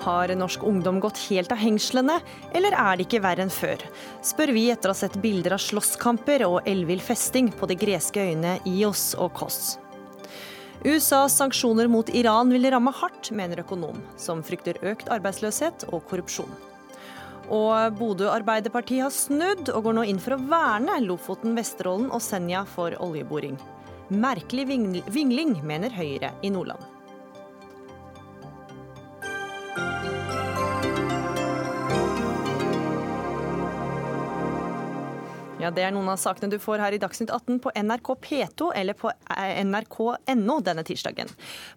Har norsk ungdom gått helt av hengslene, eller er det ikke verre enn før? Spør vi etter å ha sett bilder av slåsskamper og ellevill festing på de greske øyene Ios og Kos. USAs sanksjoner mot Iran vil ramme hardt, mener økonom, som frykter økt arbeidsløshet og korrupsjon. Og Bodø Arbeiderparti har snudd og går nå inn for å verne Lofoten, Vesterålen og Senja for oljeboring. Merkelig vingling, mener Høyre i Nordland. Ja, Det er noen av sakene du får her i Dagsnytt 18 på NRK P2 eller på eh, nrk.no denne tirsdagen.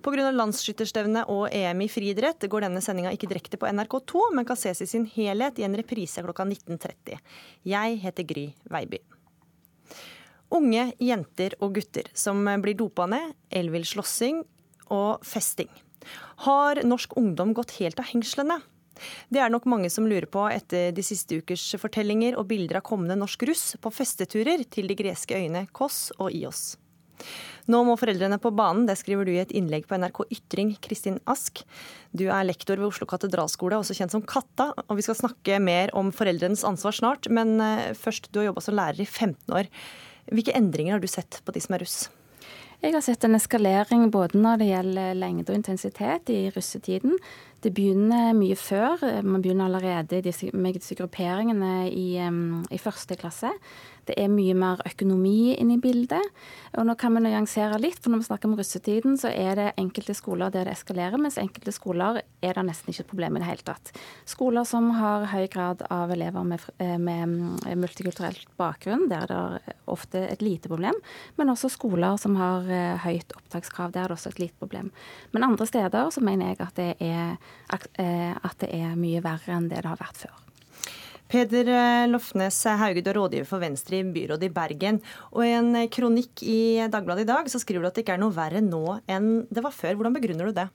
Pga. landsskytterstevnet og EM i friidrett går denne sendinga ikke direkte på NRK2, men kan ses i sin helhet i en reprise klokka 19.30. Jeg heter Gry Veiby. Unge jenter og gutter som blir dopa ned, elvill slåssing og festing. Har norsk ungdom gått helt av hengslene? Det er nok mange som lurer på etter de siste ukers fortellinger og bilder av kommende norsk russ på festeturer til de greske øyene Kos og Ios. Nå må foreldrene på banen, det skriver du i et innlegg på NRK Ytring, Kristin Ask. Du er lektor ved Oslo katedralskole, også kjent som Katta, og vi skal snakke mer om foreldrenes ansvar snart. Men eh, først, du har jobba som lærer i 15 år. Hvilke endringer har du sett på de som er russ? Jeg har sett en eskalering både når det gjelder lengde og intensitet i russetiden. Det begynner mye før. Man begynner allerede med disse grupperingene i, i første klasse. Det er mye mer økonomi inne i bildet. Og nå kan vi nyansere litt, for når vi snakker om russetiden, så er det enkelte skoler der det eskalerer, mens enkelte skoler er det nesten ikke et problem i det hele tatt. Skoler som har høy grad av elever med, eh, med multikulturell bakgrunn, der er det ofte et lite problem. Men også skoler som har eh, høyt opptakskrav, der er det også et lite problem. Men andre steder så mener jeg at det er, at det er mye verre enn det det har vært før. Peder eh, Lofnes Hauge, du er rådgiver for Venstre i byrådet i Bergen. Og I en eh, kronikk i Dagbladet i dag så skriver du at det ikke er noe verre nå enn det var før. Hvordan begrunner du det?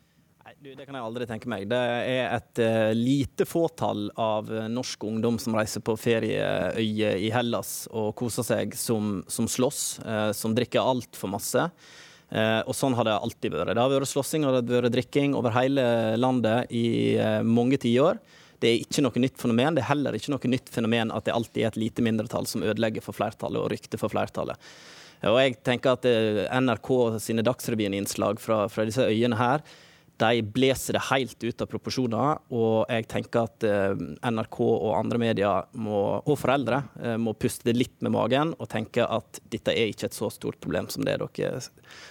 Du, det kan jeg aldri tenke meg. Det er et uh, lite fåtall av norsk ungdom som reiser på ferieøyer i Hellas og koser seg, som, som slåss, uh, som drikker altfor masse. Uh, og sånn har det alltid vært. Det har vært slåssing og det har vært drikking over hele landet i mange tiår. Det er ikke noe nytt fenomen. Det er heller ikke noe nytt fenomen at det alltid er et lite mindretall som ødelegger for flertallet og rykter for flertallet. Og jeg tenker at eh, NRK sine Dagsrevyen-innslag fra, fra disse øyene her de blåser det helt ut av proporsjoner. Og jeg tenker at eh, NRK og andre medier må, og foreldre eh, må puste litt med magen og tenke at dette er ikke et så stort problem som det dere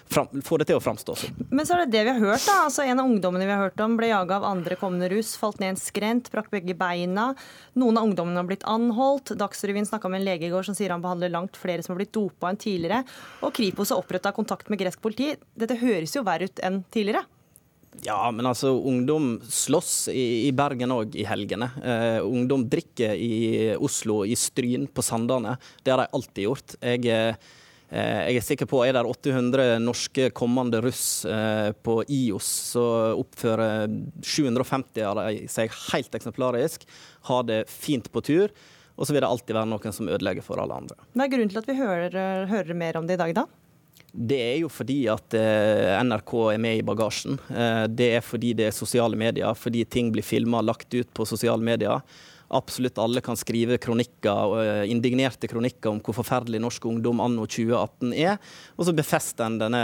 får det til å framstå som. Men så er det det vi har hørt. da. Altså, en av ungdommene vi har hørt om ble jaga av andre kommende russ, falt ned en skrent, brakk begge beina. Noen av ungdommene har blitt anholdt. Dagsrevyen snakka med en lege i går som sier han behandler langt flere som har blitt dopa enn tidligere. Og Kripos har oppretta kontakt med gresk politi. Dette høres jo verre ut enn tidligere. Ja, men altså, ungdom slåss i, i Bergen òg i helgene. Eh, ungdom drikker i Oslo, i Stryn, på Sandane. Det har de alltid gjort. Jeg, eh, jeg er sikker på er det 800 norske kommende russ eh, på IOS, så oppfører 750 av dem seg helt eksemplarisk, har det fint på tur. Og så vil det alltid være noen som ødelegger for alle andre. Hva er grunnen til at vi hører, hører mer om det i dag, da? Det er jo fordi at eh, NRK er med i bagasjen. Eh, det er fordi det er sosiale medier, fordi ting blir filma og lagt ut på sosiale medier. Absolutt alle kan skrive kronikker, eh, indignerte kronikker om hvor forferdelig norsk ungdom anno 2018 er, og så befester en denne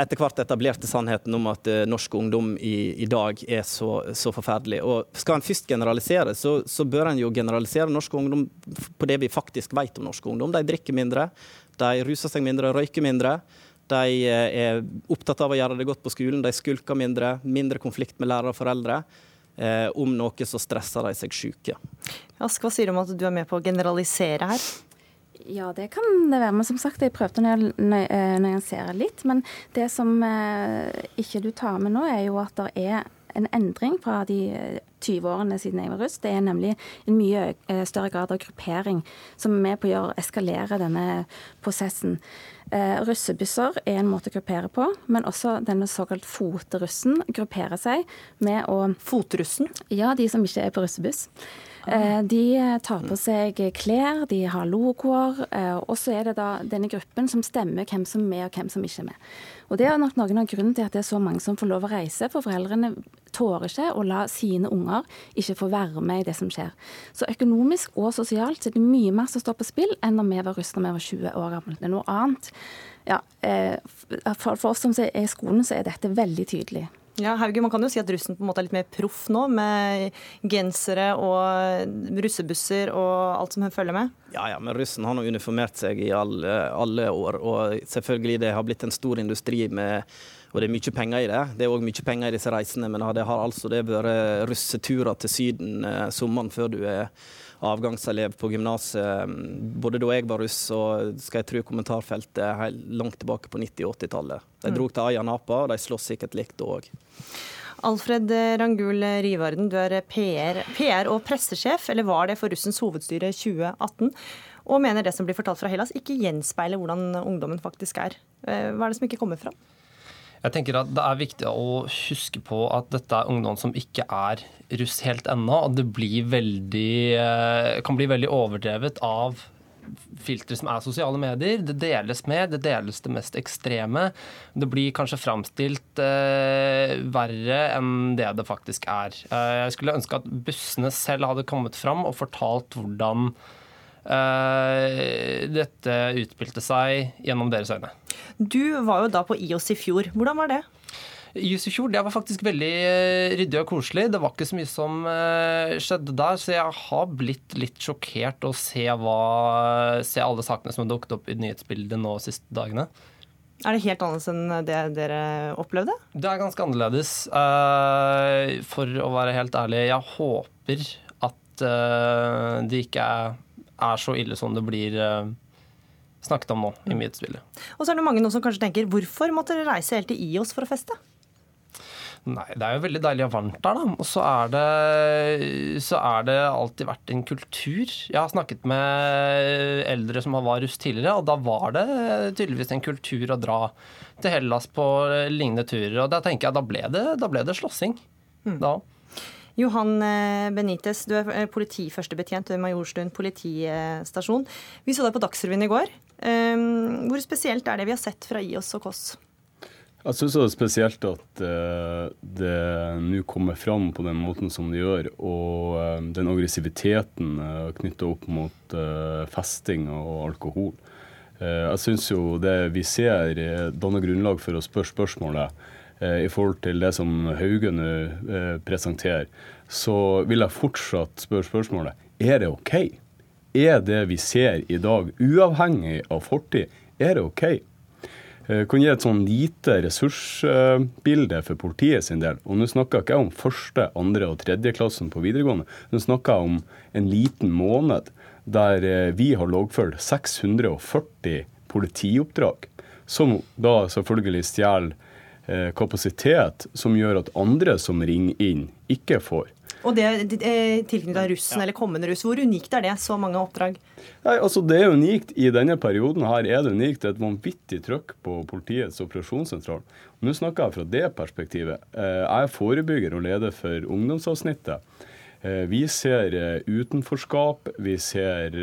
etter hvert etablerte sannheten om at norsk ungdom i, i dag er så, så, forferdelig. Og Skal en først generalisere, så, så, bør en jo generalisere norsk ungdom på det vi faktisk vet om norsk ungdom. De drikker mindre, de ruser seg mindre, røyker mindre. De eh, er opptatt av å gjøre det godt på skolen, de skulker mindre, mindre konflikt med lærere og foreldre. Eh, om noe så stresser de seg syke. Ask, hva sier du om at du er med på å generalisere her? Ja, det kan det være. Men som sagt, jeg prøvde å eh, nyansere litt. Men det som eh, ikke du tar med nå, er jo at det er en endring fra de 20 eh, årene siden jeg var russ. Det er nemlig en mye eh, større grad av gruppering som er med på å gjøre, eskalere denne prosessen. Eh, russebusser er en måte å gruppere på, men også denne såkalt fotrussen grupperer seg med å Fotrussen? Ja, de som ikke er på russebuss. Eh, de tar på seg klær, de har logoer, og så er det da denne gruppen som stemmer hvem som er med og hvem som ikke er med. Og Det er nok noen av grunnen til at det er så mange som får lov å reise, for foreldrene tårer ikke å la sine unger ikke få være med i det som skjer. Så økonomisk og sosialt så er det mye mer som står på spill enn når vi var russ da vi var 20 år gamle. Noe annet. Ja, for oss som er i skolen, så er dette veldig tydelig. Ja, Hauge, Man kan jo si at russen på en måte er litt mer proff nå, med gensere og russebusser og alt som følger med? Ja, ja, men russen har nå uniformert seg i alle, alle år. Og selvfølgelig det har blitt en stor industri med og det er mye penger i det. Det er òg mye penger i disse reisene, men det har altså det vært russeturer til Syden eh, sommeren før du er avgangselev på gymnaset. Både da jeg var russ og skal jeg tro kommentarfeltet langt tilbake på 90- og 80-tallet. De mm. dro til Ayia Napa, og de slåss sikkert likt da òg. Alfred Rangul Rivarden, du er PR, PR, og pressesjef, eller var det for russens hovedstyre 2018, og mener det som blir fortalt fra Hellas ikke gjenspeiler hvordan ungdommen faktisk er. Eh, hva er det som ikke kommer fram? Jeg tenker at Det er viktig å huske på at dette er ungdom som ikke er russ helt ennå. og Det veldig, eh, kan bli veldig overdrevet av filtre som er sosiale medier. Det deles med, det deles det mest ekstreme. Det blir kanskje framstilt eh, verre enn det det faktisk er. Eh, jeg skulle ønske at bussene selv hadde kommet fram og fortalt hvordan dette utspilte seg gjennom deres øyne. Du var jo da på IOS i fjor. Hvordan var det? IOS i fjor det var faktisk veldig eh, ryddig og koselig. Det var ikke så mye som eh, skjedde der, så jeg har blitt litt sjokkert å se, hva, se alle sakene som har dukket opp i nyhetsbildet nå de siste dagene. Er det helt annerledes enn det dere opplevde? Det er ganske annerledes. Eh, for å være helt ærlig, jeg håper at det ikke er så ille som det blir snakket om nå i nyhetsbildet. Og så er det mange nå som kanskje tenker hvorfor måtte dere reise helt til IOS for å feste? Nei, det er jo veldig deilig og varmt der, da. Og så er, det, så er det alltid vært en kultur. Jeg har snakket med eldre som var russ tidligere, og da var det tydeligvis en kultur å dra til Hellas på lignende turer. Og da tenker jeg da ble det, da ble det slåssing. Mm. Da. Johan eh, Benitez, du er politiførstebetjent ved Majorstuen politistasjon. Vi så deg på Dagsrevyen i går. Ehm, hvor spesielt er det vi har sett fra IOS og KOS? Jeg syns det er spesielt at uh, det nå kommer fram på den måten som det gjør, og den aggressiviteten knytta opp mot festing og alkohol. jeg syns jo det vi ser danner grunnlag for å spørre spørsmålet i forhold til det som Hauge nå presenterer. Så vil jeg fortsatt spørre spørsmålet er det OK? Er det vi ser i dag, uavhengig av fortid, er det OK? Jeg eh, kan gi et sånn lite ressursbilde for politiet sin del. Og nå snakker jeg ikke om første, andre og tredje klassen på videregående. Nå snakker jeg om en liten måned der eh, vi har loggført 640 politioppdrag. Som da selvfølgelig stjeler eh, kapasitet som gjør at andre som ringer inn, ikke får. Og det eh, tilknytta russen ja. eller kommende russ. Hvor unikt er det, så mange oppdrag? Nei, altså Det er unikt. I denne perioden her er det unikt. Det er et vanvittig trøkk på politiets operasjonssentral. Nå snakker jeg fra det perspektivet. Eh, jeg er forebygger og leder for ungdomsavsnittet. Eh, vi ser utenforskap. Vi ser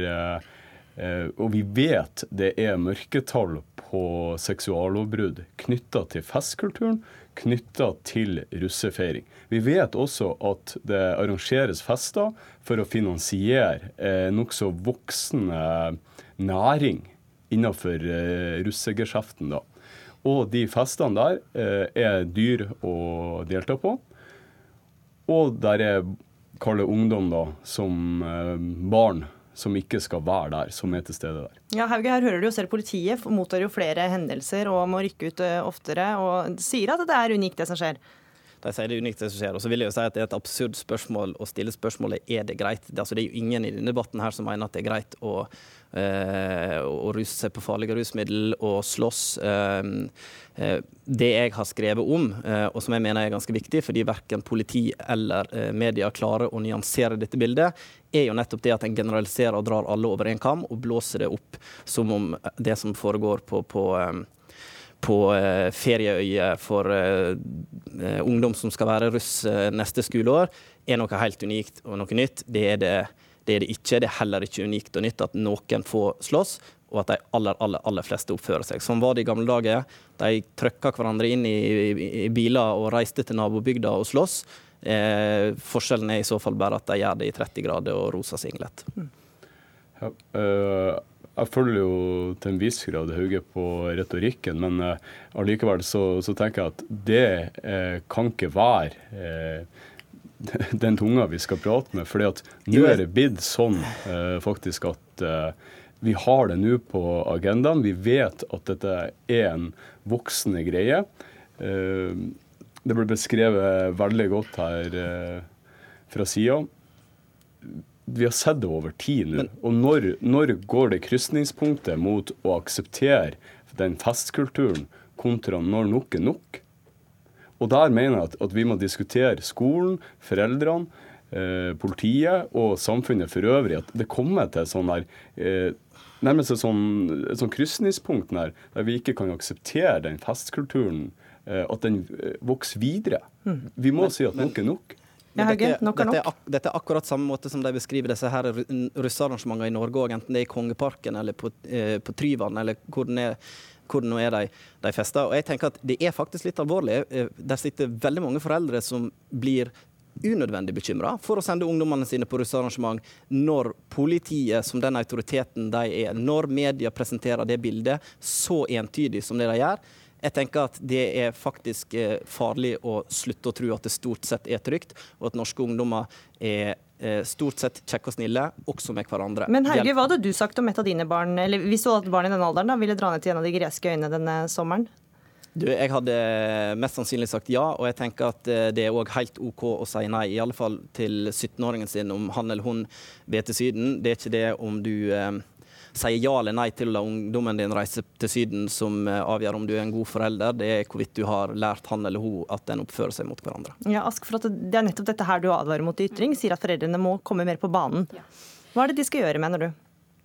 Og vi vet det er mørketall på seksuallovbrudd knytta til festkulturen, knytta til russefeiring. Vi vet også at det arrangeres fester for å finansiere eh, nokså voksende næring innenfor eh, russegeskjeften. Og de festene der eh, er dyr å delta på. Og der er kalde ungdom da, som eh, barn som ikke skal være der, som er til stede der. Ja, Hauge, her hører du jo selv politiet mottar jo flere hendelser og må rykke ut eh, oftere, og sier at det er unikt det som skjer. De sier det er unikt det som skjer. Og så vil jeg jo si at det er et absurd spørsmål å stille spørsmålet er det greit. Det, altså, det er jo ingen i denne debatten her som mener at det er greit å, øh, å ruse seg på farlige rusmiddel og slåss. Øh, det jeg har skrevet om, og som jeg mener er ganske viktig, fordi verken politi eller media klarer å nyansere dette bildet, er jo nettopp det at en generaliserer og drar alle over en kam og blåser det opp som om det som foregår på, på, på ferieøye for ungdom som skal være russ neste skoleår, er noe helt unikt og noe nytt. Det er det, det er det ikke. Det er heller ikke unikt og nytt at noen får slåss og at de aller, aller, aller fleste oppfører seg. Sånn var det i gamle dager. De trøkka hverandre inn i, i, i, biler og reiste til nabobygda og slåss. Eh, forskjellen er i så fall bare at de gjør det i 30 grader og rosa singlet. Mm. Ja, øh, jeg følger jo til en viss grad Hauge på retorikken, men eh, allikevel så, så, tenker jeg at det eh, kan ikke være den tunga vi skal prate med. fordi at nå er det blitt sånn faktisk at vi har det nå på agendaen. Vi vet at dette er en voksende greie. Eh, det ble beskrevet veldig godt her eh, fra sida. Vi har sett det over tid nå. Og når, når går det krysningspunktet mot å akseptere den festkulturen kontra når nok er nok? Og der mener jeg at, at vi må diskutere skolen, foreldrene, eh, politiet og samfunnet for øvrig. At det kommer til sånn der eh, nærmest et sånn, sånn krysningspunkt der, der vi ikke kan akseptere den festkulturen, eh, at den eh, vokser videre. Mm. Vi må men, si at nok er nok. Ja, dette, dette, er, dette, er akkurat samme måte som de beskriver disse her russearrangementene i Norge, enten det er i Kongeparken eller på, eh, på Tryvann eller hvor den er hvor nå er de, de fester. Og jeg tenker at Det er faktisk litt alvorlig. Eh, der sitter veldig mange foreldre som blir unødvendig bekymra for å sende ungdommene sine på russearrangement når politiet, som den autoriteten de er, når media presenterer det bildet så entydig som det de gjør. Jeg tenker at det er faktisk eh, farlig å slutte å tro at det stort sett er trygt, og at norske ungdommer er eh, stort sett kjekke og snille, også med hverandre. Men Helge, hva hadde du sagt om et av dine barn, eller hvis du hadde et barn i denne alderen, da, ville dra ned til en av de greske øyene denne sommeren? Du, jeg hadde mest sannsynlig sagt ja, og jeg tenker at eh, det er òg helt OK å si nei. I alle fall til 17-åringen sin om han eller hun vil til Syden. Det er ikke det om du eh, sier ja eller nei til å la ungdommen din reise til Syden som eh, avgjør om du er en god forelder. Det er hvorvidt du har lært han eller hun at den oppfører seg mot hverandre. Ja, Ask, for Det er nettopp dette her du advarer mot ytring. Sier at foreldrene må komme mer på banen. Hva er det de skal gjøre, mener du?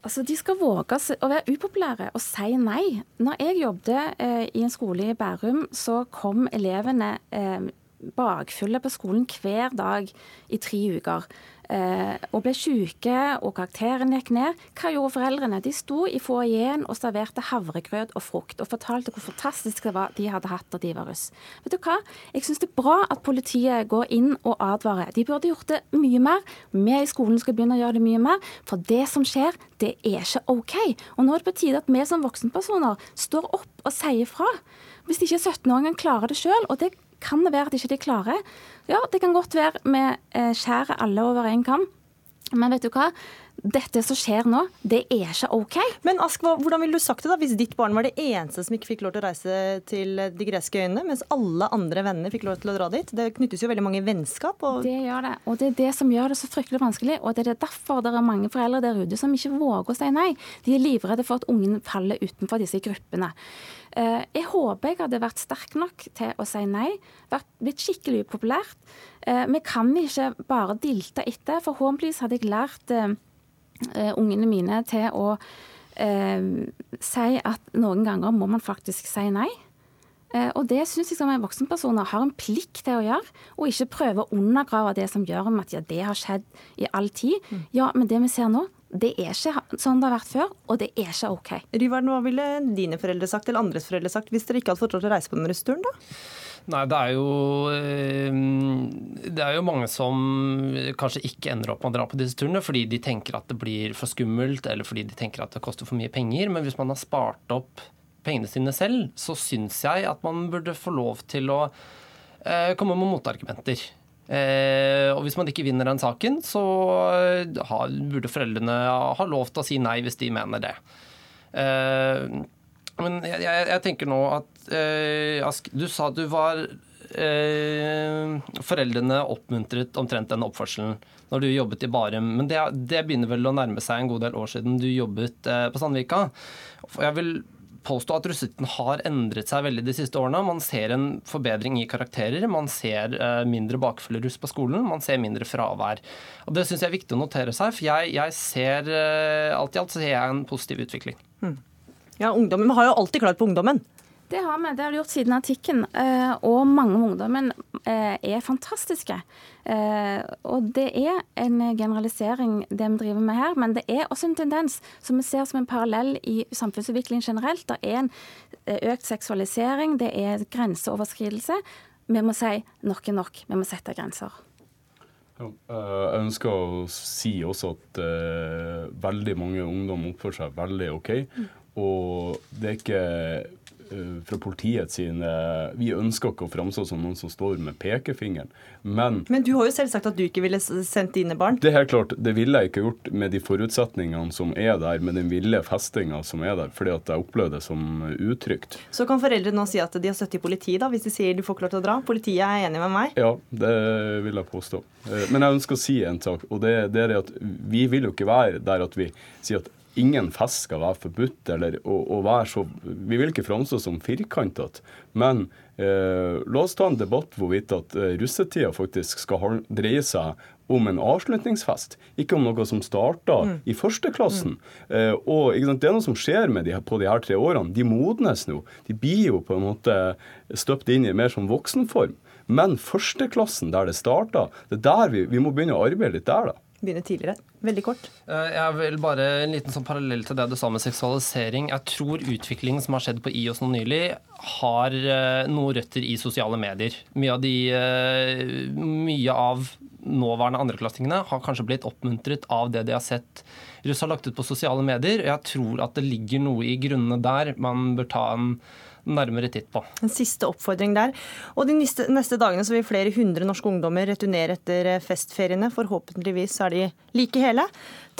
Altså, De skal våge å være upopulære og si nei. Når jeg jobbet eh, i en skole i Bærum, så kom elevene eh, bakfulle på skolen hver dag i tre uker og ble syke, og karakteren gikk ned. Hva gjorde foreldrene? De sto i foajeen og serverte havregrøt og frukt, og fortalte hvor fantastisk det var de hadde hatt da de var russ. Vet du hva? Jeg syns det er bra at politiet går inn og advarer. De burde gjort det mye mer. Vi i skolen skal begynne å gjøre det mye mer. For det som skjer, det er ikke OK. Og nå er det på tide at vi som voksenpersoner står opp og sier fra. Hvis ikke 17-åringen klarer det sjøl, og det kan det være at ikke de klarer. Ja, det kan godt være vi eh, skjærer alle over én kam. Men vet du hva? Dette som skjer nå, det er ikke OK. Men Ask, hvordan ville du sagt det da, hvis ditt barn var det eneste som ikke fikk lov til å reise til de greske øyene, mens alle andre venner fikk lov til å dra dit? Det knyttes jo veldig mange vennskap. Og... Det gjør det, og det er det som gjør det så fryktelig vanskelig. Og det er derfor det er mange foreldre der ute som ikke våger å si nei. De er livredde for at ungen faller utenfor disse gruppene. Eh, jeg håper jeg hadde vært sterk nok til å si nei, vært, blitt skikkelig upopulært. Eh, vi kan ikke bare dilte etter. Forhåpentligvis hadde jeg lært eh, ungene mine til å si at noen ganger må man faktisk si nei. Og det syns jeg som en voksenperson har en plikt til å gjøre, og ikke prøve å undergrave det som gjør at ja, det har skjedd i all tid. Mm. Ja, men det vi ser nå, det er ikke sånn det har vært før, og det er ikke OK. Ryvard, hva ville dine foreldre sagt, eller andres foreldre sagt, hvis dere ikke hadde fått lov til å reise på den russeturen, da? Nei, det er, jo, eh, det er jo mange som kanskje ikke ender opp med å dra på disse turene fordi de tenker at det blir for skummelt, eller fordi de tenker at det koster for mye penger. Men hvis man har spart opp pengene sine selv, så syns jeg at man burde få lov til å eh, komme med motargumenter. Eh, og hvis man ikke vinner den saken, så eh, har, burde foreldrene ha lov til å si nei hvis de mener det. Eh, men jeg, jeg, jeg, tenker nå at eh, Ask, du sa at du var eh, Foreldrene oppmuntret omtrent den oppførselen når du jobbet i Barum. Men det, det, begynner vel å nærme seg en god del år siden du jobbet eh, på Sandvika. Jeg vil påstå at russetiden har endret seg veldig de siste årene. Man ser en forbedring i karakterer, man ser eh, mindre bakfulle russ på skolen, man ser mindre fravær. Og Det syns jeg er viktig å notere seg, for jeg, jeg ser eh, alt i alt ser jeg en positiv utvikling. Hmm. Ja, ungdommen, Vi har jo alltid klart på ungdommen. Det har vi. Det har vi gjort siden antikken. Eh, og mange av ungdommen eh, er fantastiske. Eh, og det er en generalisering det vi driver med her, men det er også en tendens som vi ser som en parallell i samfunnsutviklingen generelt. Det er en økt seksualisering, det er grenseoverskridelse. Vi må si nok er nok. Vi må sette grenser. Jeg ønsker å si også at veldig mange ungdom oppfører seg veldig OK. Og det er ikke Eh, fra politiet side Vi ønsker ikke å framstå som noen som står med pekefingeren, men Men du har jo selv sagt at du ikke ville sendt dine barn? Det er helt klart. Det ville jeg ikke gjort med de forutsetningene som er der, med den ville festinga som er der, fordi at jeg opplevde det som utrygt. Så kan foreldre nå si at de har støtte i politiet, da, hvis de sier du får ikke lov til å dra? Politiet er enig med meg? Ja, det vil jeg påstå. Eh, men jeg ønsker å si en sak, og det, det er at vi vil jo ikke være der at vi sier at ingen fest skal være forbudt. eller å, å være så, Vi vil ikke framstå som firkantete, men eh, la oss ta en debatt hvorvidt at eh, russetida faktisk skal dreie seg om en avslutningsfest, ikke om noe som starta mm. i førsteklassen. Mm. Eh, og Det er noe som skjer med de, på de her tre årene. De modnes nå. De blir jo på en måte støpt inn i mer som voksenform. Men førsteklassen, der det starta, det er der vi, vi må begynne å arbeide litt der, da begynne tidligere. Veldig kort. Eh, jeg vil bare En liten sånn parallell til det du sa med seksualisering. Jeg tror utviklingen som har skjedd på IOS nå nylig, har noe noen røtter i sosiale medier. Mye av, de, eh, mye av nåværende andreklassingene har kanskje blitt oppmuntret av det de har sett russ har lagt ut på sosiale medier. Jeg tror at det ligger noe i grunnene der man bør ta en nærmere titt på. En siste oppfordring der. Og De neste, neste dagene så vil flere hundre norske ungdommer returnere etter eh, festferiene. Forhåpentligvis er de like hele.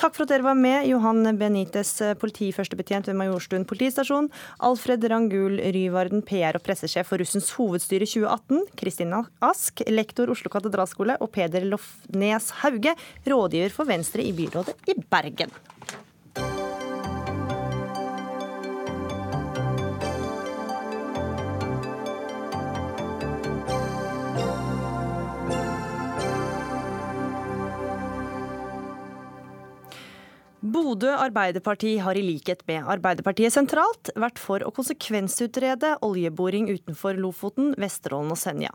Takk for at dere var med, Johan Benitez, eh, politiførstebetjent ved Majorstuen politistasjon. Alfred Rangul Ryvarden, PR og pressesjef for Russens hovedstyre 2018. Kristina Ask, lektor Oslo katedralskole. Og Peder Lofnes Hauge, rådgiver for Venstre i byrådet i Bergen. Bodø Arbeiderparti har i likhet med Arbeiderpartiet sentralt vært for å konsekvensutrede oljeboring utenfor Lofoten, Vesterålen og Senja.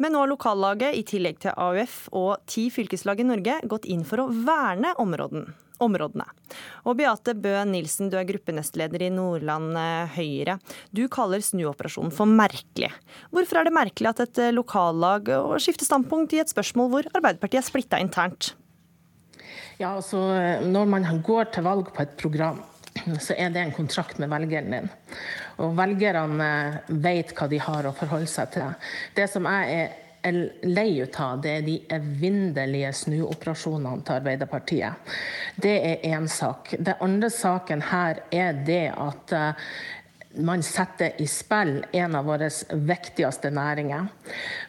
Men nå har lokallaget, i tillegg til AUF og ti fylkeslag i Norge, gått inn for å verne områden, områdene. Og Beate Bø Nilsen, du er gruppenestleder i Nordland eh, Høyre. Du kaller snuoperasjonen for merkelig. Hvorfor er det merkelig at et lokallag skifter standpunkt i et spørsmål hvor Arbeiderpartiet er splitta internt? Ja, altså Når man går til valg på et program, så er det en kontrakt med velgeren din. Og velgerne vet hva de har å forholde seg til. Det som jeg er lei ut av, det er de evinnelige snuoperasjonene til Arbeiderpartiet. Det er én sak. Det andre saken her er det at man setter i spill en av våre viktigste næringer.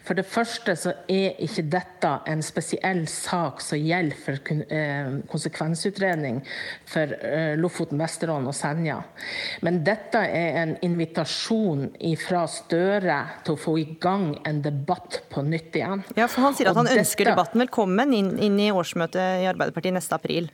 For det første så er ikke dette en spesiell sak som gjelder for eh, konsekvensutredning for eh, Lofoten, Vesterålen og Senja. Men dette er en invitasjon fra Støre til å få i gang en debatt på nytt igjen. Ja, for Han sier at han ønsker debatten velkommen inn, inn i årsmøtet i Arbeiderpartiet neste april.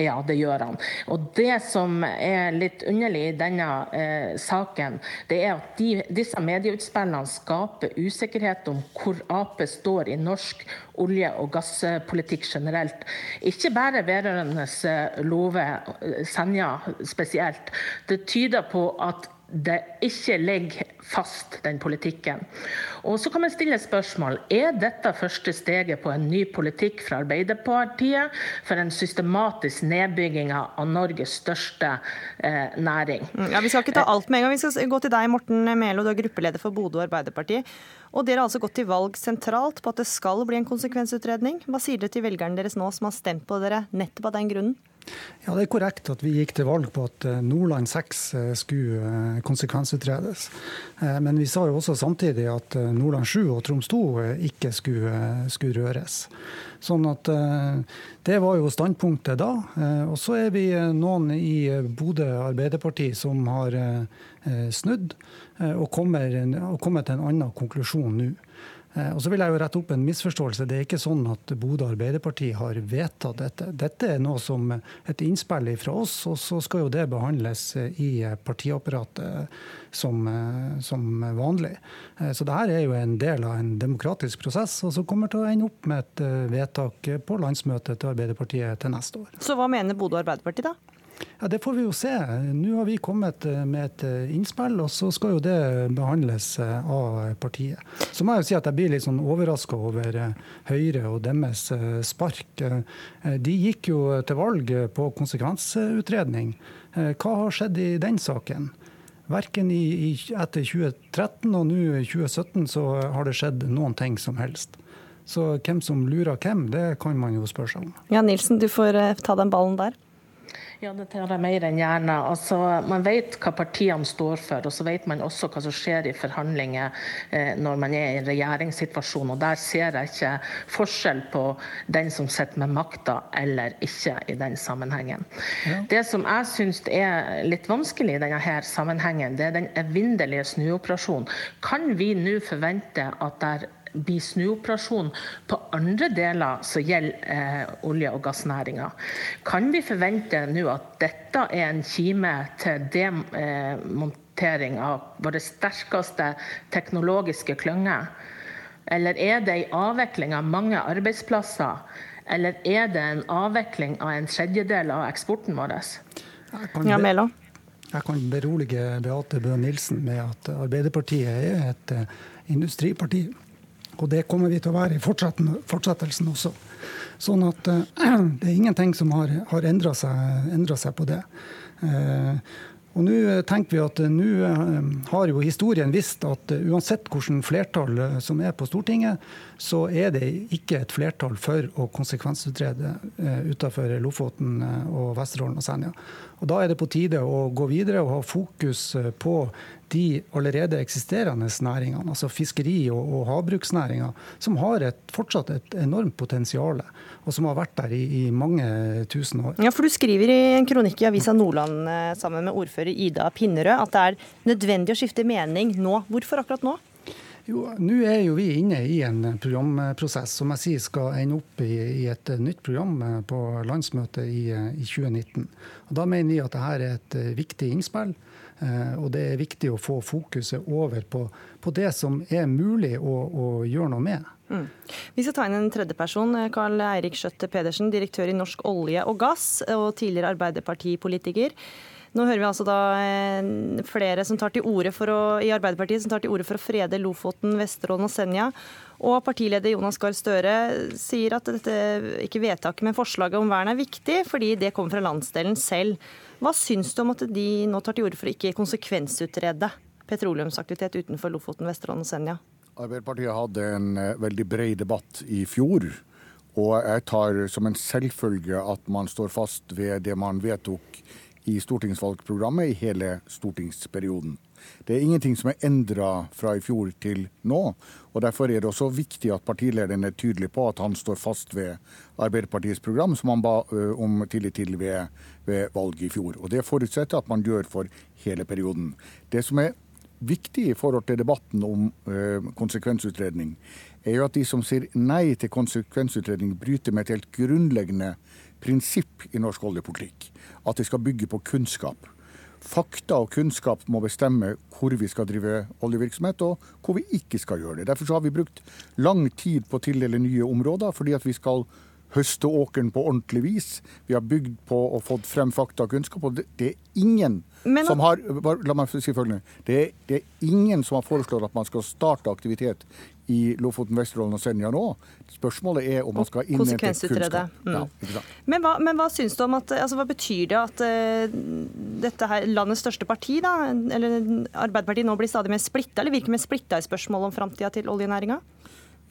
Ja, det gjør han. Og Det som er litt underlig i denne eh, saken, det er at de, disse medieutspillene skaper usikkerhet om hvor Ap står i norsk olje- og gasspolitikk generelt. Ikke bare vedrørende eh, Love eh, Senja spesielt. Det tyder på at det ikke ligger fast, den politikken. Og så kan man stille spørsmål er dette første steget på en ny politikk fra Arbeiderpartiet for en systematisk nedbygging av Norges største eh, næring. Mm, ja, Vi skal ikke ta alt med en gang. Vi skal gå til deg, Morten Melo, du er gruppeleder for Bodø Arbeiderparti. Og dere har altså gått til valg sentralt på at det skal bli en konsekvensutredning. Hva sier dere til velgerne deres nå som har stemt på dere nettopp av den grunnen? Ja, Det er korrekt at vi gikk til valg på at eh, Nordland 6 eh, skulle eh, konsekvensutredes. Men vi sa jo også samtidig at Nordland 7 og Troms 2 ikke skulle, skulle røres. Sånn at Det var jo standpunktet da. Og så er vi noen i Bodø Arbeiderparti som har snudd og kommer, og kommet til en annen konklusjon nå. Eh, og så vil jeg jo rette opp en misforståelse. Det er ikke sånn at Bodø Arbeiderparti har vedtatt dette. Dette er noe som et innspill fra oss, og så skal jo det behandles i partiapparatet som, som vanlig. Eh, så dette er jo en del av en demokratisk prosess, og som kommer til å ende opp med et eh, vedtak på landsmøtet til Arbeiderpartiet til neste år. Så hva mener Bodø Arbeiderparti da? Ja, Det får vi jo se. Nå har vi kommet eh, med et eh, innspill, og så skal jo det behandles eh, av partiet. Så må jeg jo si at jeg blir litt sånn overraska over Høyre og deres spark. De gikk jo til valg på konsekvensutredning. Hva har skjedd i den saken? Verken i, i, etter 2013 og nå i 2017 så har det skjedd noen ting som helst. Så hvem som lurer hvem, det kan man jo spørre seg om. Ja, Nilsen, du får ta den ballen der. Ja, det tar jeg mer enn gjerne. Altså, man vet hva partiene står for, og så vet man også hva som skjer i forhandlinger eh, når man er i en regjeringssituasjon. og Der ser jeg ikke forskjell på den som sitter med makta eller ikke i den sammenhengen. Ja. Det som jeg syns er litt vanskelig i denne sammenhengen, det er den evinnelige snuoperasjonen. Kan vi nå forvente at der blir snuoperasjon på andre deler som gjelder eh, olje- og gassnæringa. Kan vi forvente nå at dette er en kime til demontering av våre sterkeste teknologiske klynger? Eller er det en avvikling av mange arbeidsplasser? Eller er det en avvikling av en tredjedel av eksporten vår? Ja, Melo. Jeg kan berolige Beate Bøe Nilsen med at Arbeiderpartiet er et eh, industriparti. Og det kommer vi til å være i fortsettelsen også. Sånn at uh, det er ingenting som har, har endra seg, seg, på det. Uh, og nå tenker vi at nå uh, har jo historien visst at uansett hvilket flertall som er på Stortinget, så er det ikke et flertall for å konsekvensutrede utenfor Lofoten og Vesterålen og Senja. Og Da er det på tide å gå videre og ha fokus på de allerede eksisterende næringene, altså fiskeri- og, og havbruksnæringa, som har et, fortsatt et enormt potensial, og som har vært der i, i, mange tusen år. Ja, for Du skriver i en kronikk i Avisa Nordland eh, sammen med ordfører Ida Pinnerød at det er nødvendig å skifte mening nå. Hvorfor akkurat nå? Jo, Nå er jo vi inne i en programprosess som jeg sier skal ende opp i, i et nytt program eh, på landsmøtet i, i 2019. Og Da mener vi at dette er et eh, viktig innspill. Eh, og det er viktig å få fokuset over på, på det som er mulig å, å gjøre noe med. Mm. Vi skal ta inn en tredjeperson. Karl Eirik Skjøtte Pedersen, direktør i Norsk olje og gass og tidligere Arbeiderpartipolitiker. Nå hører vi altså da eh, flere som tar til orde for å, i Arbeiderpartiet som tar til orde for å frede Lofoten, Vesterålen og Senja. Og partileder Jonas Gahr Støre sier at dette ikke vedtaket, men forslaget om vern er viktig, fordi det kommer fra landsdelen selv. Hva syns du om at de nå tar til orde for å ikke konsekvensutrede petroleumsaktivitet utenfor Lofoten, Vesterålen og Senja? Arbeiderpartiet hadde en eh, veldig bred debatt i fjor. Og jeg tar som en selvfølge at man står fast ved det man vedtok i stortingsvalgprogrammet i hele stortingsperioden. Det er ingenting som er endra fra i fjor til nå. og Derfor er det også viktig at partilederen er tydelig på at han står fast ved Arbeiderpartiets program, som han ba om tillit til ved, ved valget i fjor. Og Det forutsetter at man gjør for hele perioden. Det som er viktig i forhold til debatten om øh, konsekvensutredning, er jo at de som sier nei til konsekvensutredning, bryter med et helt grunnleggende prinsipp i norsk oljepolitikk. At det skal bygge på kunnskap. Fakta og kunnskap må bestemme hvor vi skal drive oljevirksomhet, og hvor vi ikke skal gjøre det. Derfor har vi brukt lang tid på å tildele nye områder, fordi at vi skal høste åkeren på ordentlig vis. Vi har bygd på og fått frem fakta og kunnskap. og Det, er ingen Men, som har La meg si følgende. Det er, det er, ingen som har foreslått at man skal starte aktivitet i Lofoten, Vesterålen og Senja nå. Spørsmålet er om man skal innhente kunnskap. Mm. Ja, men, hva, men hva syns du om at, altså, hva betyr det at uh, dette her, landets største parti, da, eller Arbeiderpartiet, nå blir stadig mer splitta, eller virker mer splitta i spørsmålet om framtida til oljenæringa?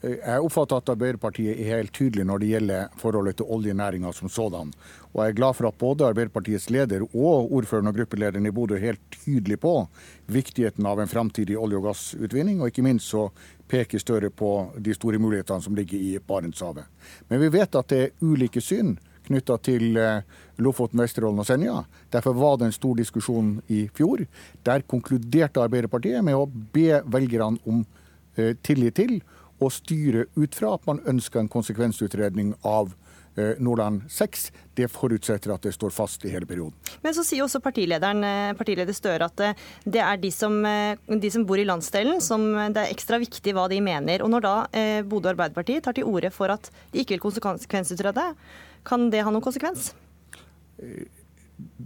Jeg oppfatter at Arbeiderpartiet er helt tydelig når det gjelder forholdet til oljenæringa som sådan. Og jeg er glad for at både Arbeiderpartiets leder og ordføreren og gruppelederen i Bodø er helt tydelig på viktigheten av en framtidig olje- og gassutvinning. Og ikke minst så peker Støre på de store mulighetene som ligger i Barentshavet. Men vi vet at det er ulike syn knytta til eh, Lofoten, Vesterålen og Senja. Derfor var det en stor diskusjon i fjor. Der konkluderte Arbeiderpartiet med å be velgerne om eh, tillit til å styre ut fra at man ønsker en konsekvensutredning av Eh, Nordland 6. Det forutsetter at det står fast i hele perioden. Men så sier også partilederen, eh, partileder Støre at eh, det er de som, de som, bor i landsdelen som det er ekstra viktig hva de mener. Og når da Bodø Arbeiderparti tar til orde for at de ikke vil konsekvensutrede, kan det ha noen konsekvens?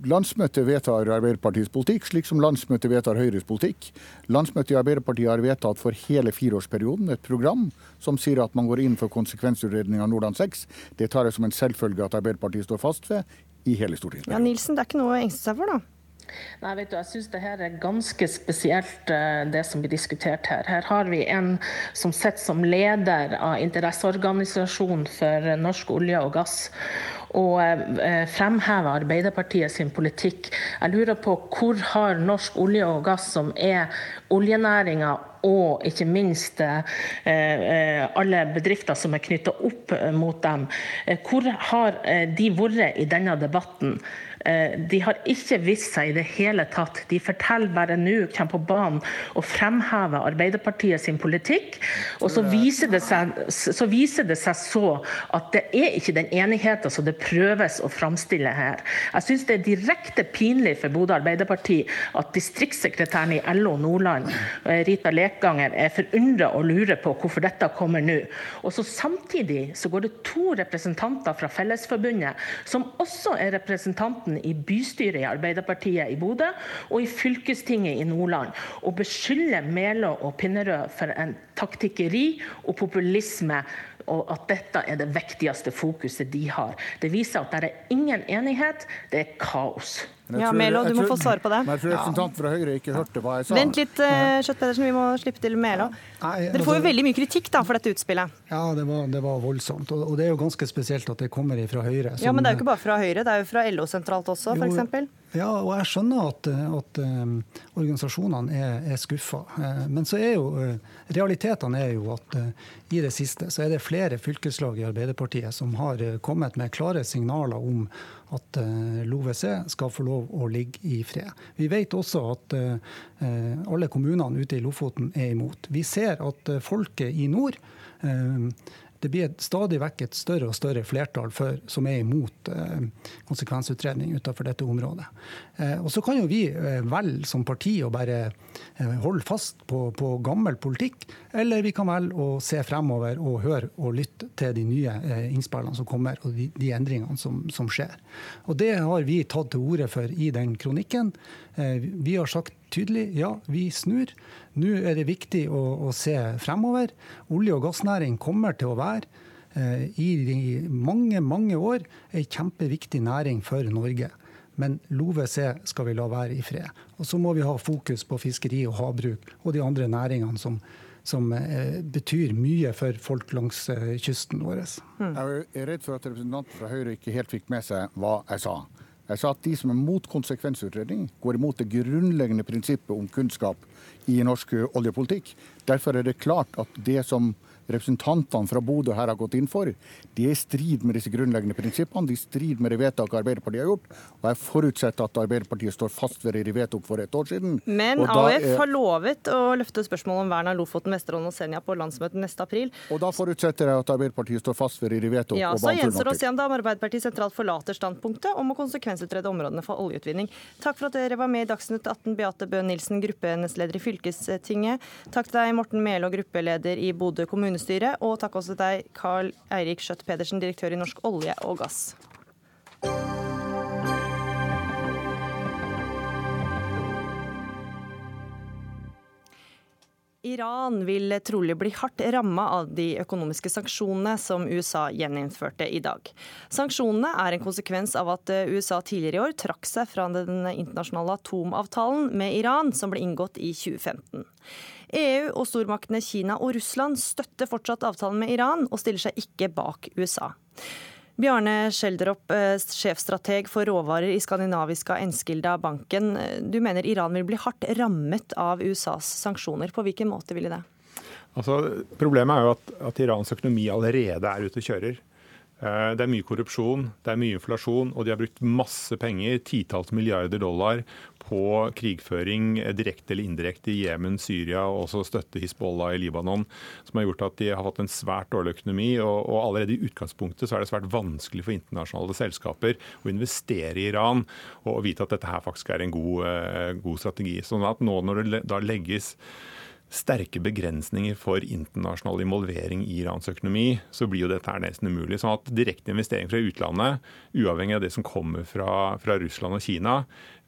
Landsmøtet vedtar Arbeiderpartiets politikk, slik som landsmøtet vedtar Høyres politikk. Landsmøtet i Arbeiderpartiet har vedtatt for hele fireårsperioden et program som sier at man går inn for konsekvensutredning av Nordland 6. Det tar jeg som en selvfølge at Arbeiderpartiet står fast ved i hele stortingsperioden. Ja, Nilsen, det er ikke noe å engste seg for, da? Nei, vet du, Jeg syns det her er ganske spesielt, eh, det som blir diskutert her. Her har vi en som sitter som leder av interesseorganisasjonen for norsk olje og gass og fremhever fremheve Arbeiderpartiet sin politikk. Jeg lurer på hvor har norsk olje og gass, som er oljenæringa og ikke minst eh, eh alle bedrifter som er knytta opp mot dem, eh, hvor har de vært i denne debatten? Eh, de har ikke vist seg i det hele tatt. De forteller bare nå, kommer på banen og fremhever Arbeiderpartiet sin politikk. Og så viser, det seg, så viser det seg så at det er ikke den enigheten som det prøves å framstille her. Jeg syns det er direkte pinlig for Bodø Arbeiderparti at distriktssekretæren i LO Nordland, eh, Rita Lekanger, er forundra og lurer på hvorfor dette kommer nå. Og så Samtidig så går det to representanter fra Fellesforbundet, som også er representanten representanten i bystyret i Arbeiderpartiet i Bodø og i fylkestinget i Nordland og beskylder Melå og Pinnerød for en taktikkeri og populisme og at dette er det viktigste fokuset de har. Det viser at det er ingen enighet, det er kaos. Ja, Melo, du må få svare på det. Men jeg tror representanten fra Høyre ikke hørte hva jeg sa. Vent litt, Skjøtt Pedersen, vi må slippe til Melo. Dere får jo altså- veldig mye kritikk da, for dette utspillet. Ja, det var, det var voldsomt. Og, og, det er jo ganske spesielt at det kommer fra Høyre. Som, ja, Men det er jo ikke bare fra Høyre, det er jo fra LO sentralt også, f.eks. Ja, og jeg skjønner at, at um, organisasjonene er, er skuffa. Uh, men så er jo uh, realitetene er jo at uh, i det siste så er det flere fylkeslag i Arbeiderpartiet som har kommet med klare signaler om at LoVC skal få lov å ligge i fred. Vi vet også at alle kommunene ute i Lofoten er imot. Vi ser at folket i nord det blir stadig vekk et større og større flertall for, som er imot eh, konsekvensutredning utenfor dette området. Eh, og Så kan jo vi eh, velge som parti å bare holde fast på, på, gammel politikk, eller vi kan velge å se fremover og høre og lytte til de nye innspillene som kommer og de, de endringene som, som, skjer. Og Det har vi tatt til orde for i den kronikken. Vi har sagt tydelig ja, vi snur. Nå er det viktig å, å se fremover. Olje- og gassnæring kommer til å være eh, i mange, mange år ei kjempeviktig næring for Norge. Men LoVC skal vi la være i fred. Og så må vi ha fokus på fiskeri og havbruk og de andre næringene som, som eh, betyr mye for folk langs eh, kysten vår. Mm. Jeg er redd for at representanten fra Høyre ikke helt fikk med seg hva jeg sa. Jeg sa at de som er mot konsekvensutredning, går imot det grunnleggende prinsippet om kunnskap i norsk oljepolitikk. Derfor er det klart at det som representantene fra Bodø her har gått inn for, de er i strid med disse grunnleggende prinsippene. De er strid med det vedtaket Arbeiderpartiet har gjort. Og jeg forutsetter at Arbeiderpartiet står fast ved det de vedtok for et år siden. Men AUF har lovet å løfte spørsmålet om vern av Lofoten, Vesterålen og Senja på landsmøtet neste april. Og da forutsetter jeg at Arbeiderpartiet står fast ved det de vedtok. Ja, så gjenstår det å se om Arbeiderpartiet sentralt forlater standpunktet om å konsekvensutrede områdene for oljeutvinning. Takk for at dere var med i Dagsnytt 18, Beate Bøe Nilsen, gruppenestleder i fylkestinget. Takk til deg, Morten Melaa, gruppeleder i Bodø kommune kommunestyret. Og takk også til deg, Carl Eirik Skjøtt Pedersen, direktør i Norsk olje og gass. Iran vil trolig bli hardt ramma av de økonomiske sanksjonene som USA gjeninnførte i dag. Sanksjonene er en konsekvens av at USA tidligere i år trakk seg fra den internasjonale atomavtalen med Iran, som ble inngått i 2015. EU og stormaktene Kina og Russland støtter fortsatt avtalen med Iran, og stiller seg ikke bak USA. Bjarne Schjelderup, eh, sjefstrateg for råvarer i skandinaviske Enskilda banken. Du mener Iran vil bli hardt rammet av USAs sanksjoner. På hvilken måte ville det? Altså, problemet er jo at, at Irans økonomi allerede er ute og kjører. Det er mye korrupsjon, det er mye inflasjon, og de har brukt masse penger, titalls milliarder dollar, på krigføring direkte eller indirekte i Jemen, Syria og også støtte Hizbollah i Libanon, som har gjort at de har fått en svært dårlig økonomi. Og, og allerede i utgangspunktet så er det svært vanskelig for internasjonale selskaper å investere i Iran og vite at dette her faktisk er en god, uh, god strategi. Sånn at nå når det da legges sterke begrensninger for internasjonal involvering i Irans økonomi, så blir jo dette her nesten umulig. Sånn at direkte investering fra utlandet, uavhengig av det som kommer fra, fra Russland og Kina,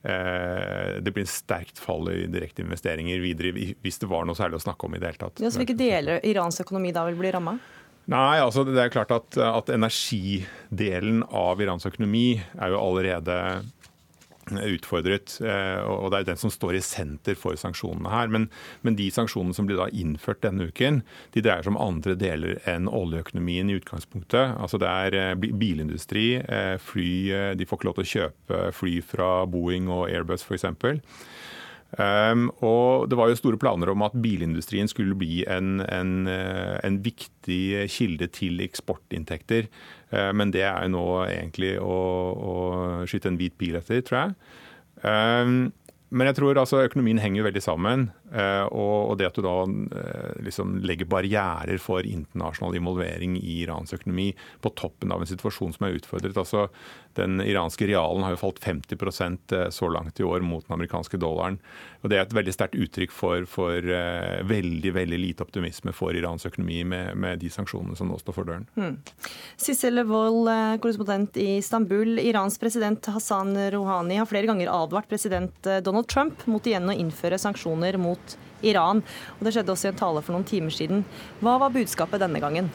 Eh, det blir en sterkt fall i direkte investeringer videre, hvis det var noe særlig å snakke om i det hele tatt. Ja, så Hvilke deler Irans økonomi da vil bli ramma? Nei, altså det er klart at, at energidelen av Irans økonomi er jo allerede utfordret. Eh, og Det er den som står i senter for sanksjonene her. Men, men de sanksjonene som blir da innført denne uken, de dreier seg om andre deler enn oljeøkonomien i utgangspunktet. Altså Det er eh, bilindustri, eh, fly De får ikke lov til å kjøpe fly fra Boeing og Airbus f.eks. Um, og Det var jo store planer om at bilindustrien skulle bli en, en, en viktig kilde til eksportinntekter. Uh, men det er jo nå egentlig å, å skyte en hvit bil etter, tror jeg. Um, men jeg tror altså økonomien henger veldig sammen. Uh, og det at du da uh, liksom legger barrierer for internasjonal involvering i Irans økonomi på toppen av en situasjon som er utfordret. altså den iranske realen har jo falt 50 eh, så langt i år mot den amerikanske dollaren. Og Det er et veldig sterkt uttrykk for, for veldig veldig lite optimisme for Irans økonomi med, med de sanksjonene som nå står for døren. Mm. Sissel Wold, eh, korrespondent i Istanbul. Irans president Hassan Rouhani har flere ganger advart president Donald Trump mot igjen å innføre sanksjoner mot Iran. Og Det skjedde også i en tale for noen timer siden. Hva var budskapet denne gangen?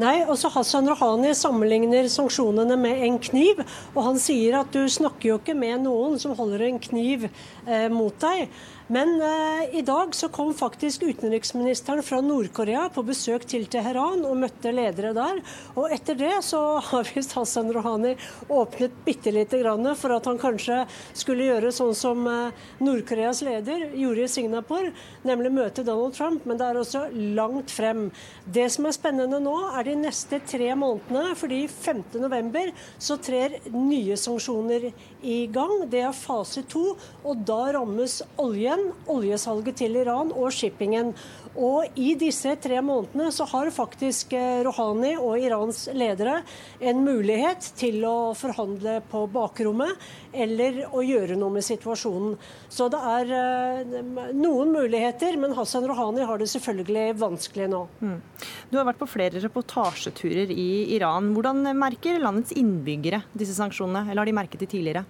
Nei, også Hassan Rouhani sammenligner sanksjonene med en kniv. Og han sier at du snakker jo ikke med noen som holder en kniv eh, mot deg. Men eh, i dag så kom faktisk utenriksministeren fra Nord-Korea på besøk til Teheran og møtte ledere der. Og etter det så har visst Hassan Rouhani åpnet bitte lite grann for at han kanskje skulle gjøre sånn som eh, Nord-Koreas leder gjorde i Singapore, nemlig møte Donald Trump. Men det er også langt frem. Det som er spennende nå, er de neste tre månedene. fordi 5.11 så trer nye sanksjoner i gang. Det er fase to, og da rammes oljen igjen oljesalget til Iran og shippingen. Og I disse tre månedene så har faktisk eh, Rouhani og Irans ledere en mulighet til å forhandle på bakrommet eller å gjøre noe med situasjonen. Så det er eh, noen muligheter, men Hassan Rouhani har det selvfølgelig vanskelig nå. Mm. Du har vært på flere reportasjeturer i Iran. Hvordan merker landets innbyggere disse sanksjonene, eller har de merket de tidligere?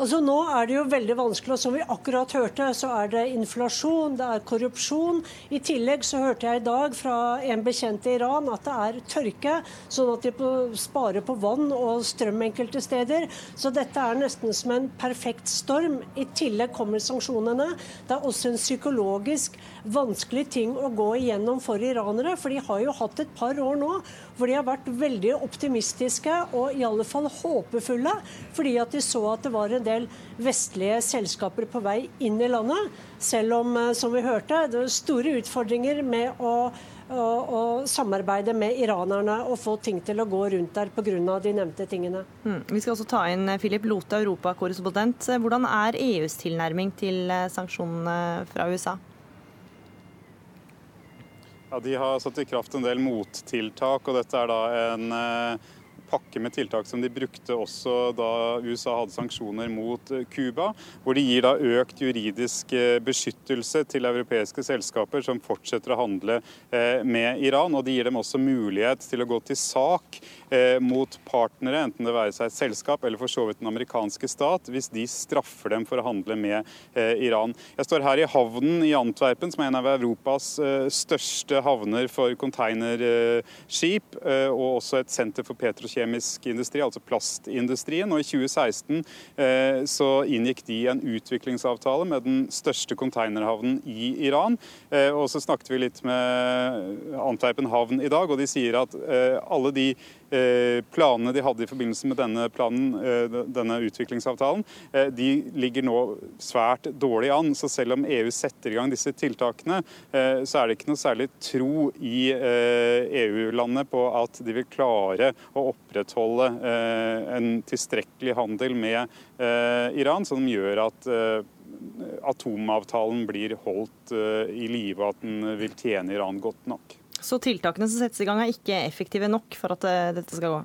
Altså Nå er det jo veldig vanskelig, og som vi akkurat hørte, så er det inflasjon, det er korrupsjon. I tillegg så hørte jeg i dag fra en bekjent i Iran at det er tørke, sånn at de sparer på vann og strøm enkelte steder. Så dette er nesten som en perfekt storm. I tillegg kommer sanksjonene. Det er også en psykologisk vanskelig ting å gå igjennom for iranere, for de har jo hatt et par år nå hvor de har vært veldig optimistiske og i alle fall håpefulle, fordi at de så at det var en del vestlige selskaper på vei inn i landet. Selv om, eh, som vi hørte, det var store utfordringer med å å, samarbeide med iranerne og få ting til å gå rundt der pga. de nevnte tingene. Mm. Vi skal også ta inn eh, Philip Lote, europakorrespondent. Hvordan er EUs tilnærming til eh, sanksjonene fra USA? Ja, De har satt i kraft en del mottiltak, og dette er da en eh, pakke med tiltak som de brukte også da USA hadde sanksjoner mot Cuba. Hvor de gir da økt juridisk eh, beskyttelse til europeiske selskaper som fortsetter å handle eh, med Iran. Og de gir dem også mulighet til å gå til sak eh, mot partnere, enten det være seg et selskap eller for så vidt den amerikanske stat, hvis de straffer dem for å handle med Iran. Jeg står her i havnen i Antwerpen, som er en av Europas største havner for containerskip, og også et senter for petrokjemisk industri, altså plastindustrien. Og i 2016 eh, så inngikk de en utviklingsavtale med den største containerhavnen i Iran. Eh, og så snakket vi litt med Antwerpen havn i dag, og de sier at eh, alle de planene de hadde i forbindelse med denne, planen, denne utviklingsavtalen, de ligger nå svært dårlig an. Så selv om EU setter i gang disse tiltakene, så er det ikke noe særlig tro i EU-landet på at de vil klare å opprettholde en tilstrekkelig handel med Iran som gjør at atomavtalen blir holdt eh, i live, og at den vil tjene Iran godt nok. Så tiltakene som settes i gang er ikke effektive nok for at eh, dette skal gå?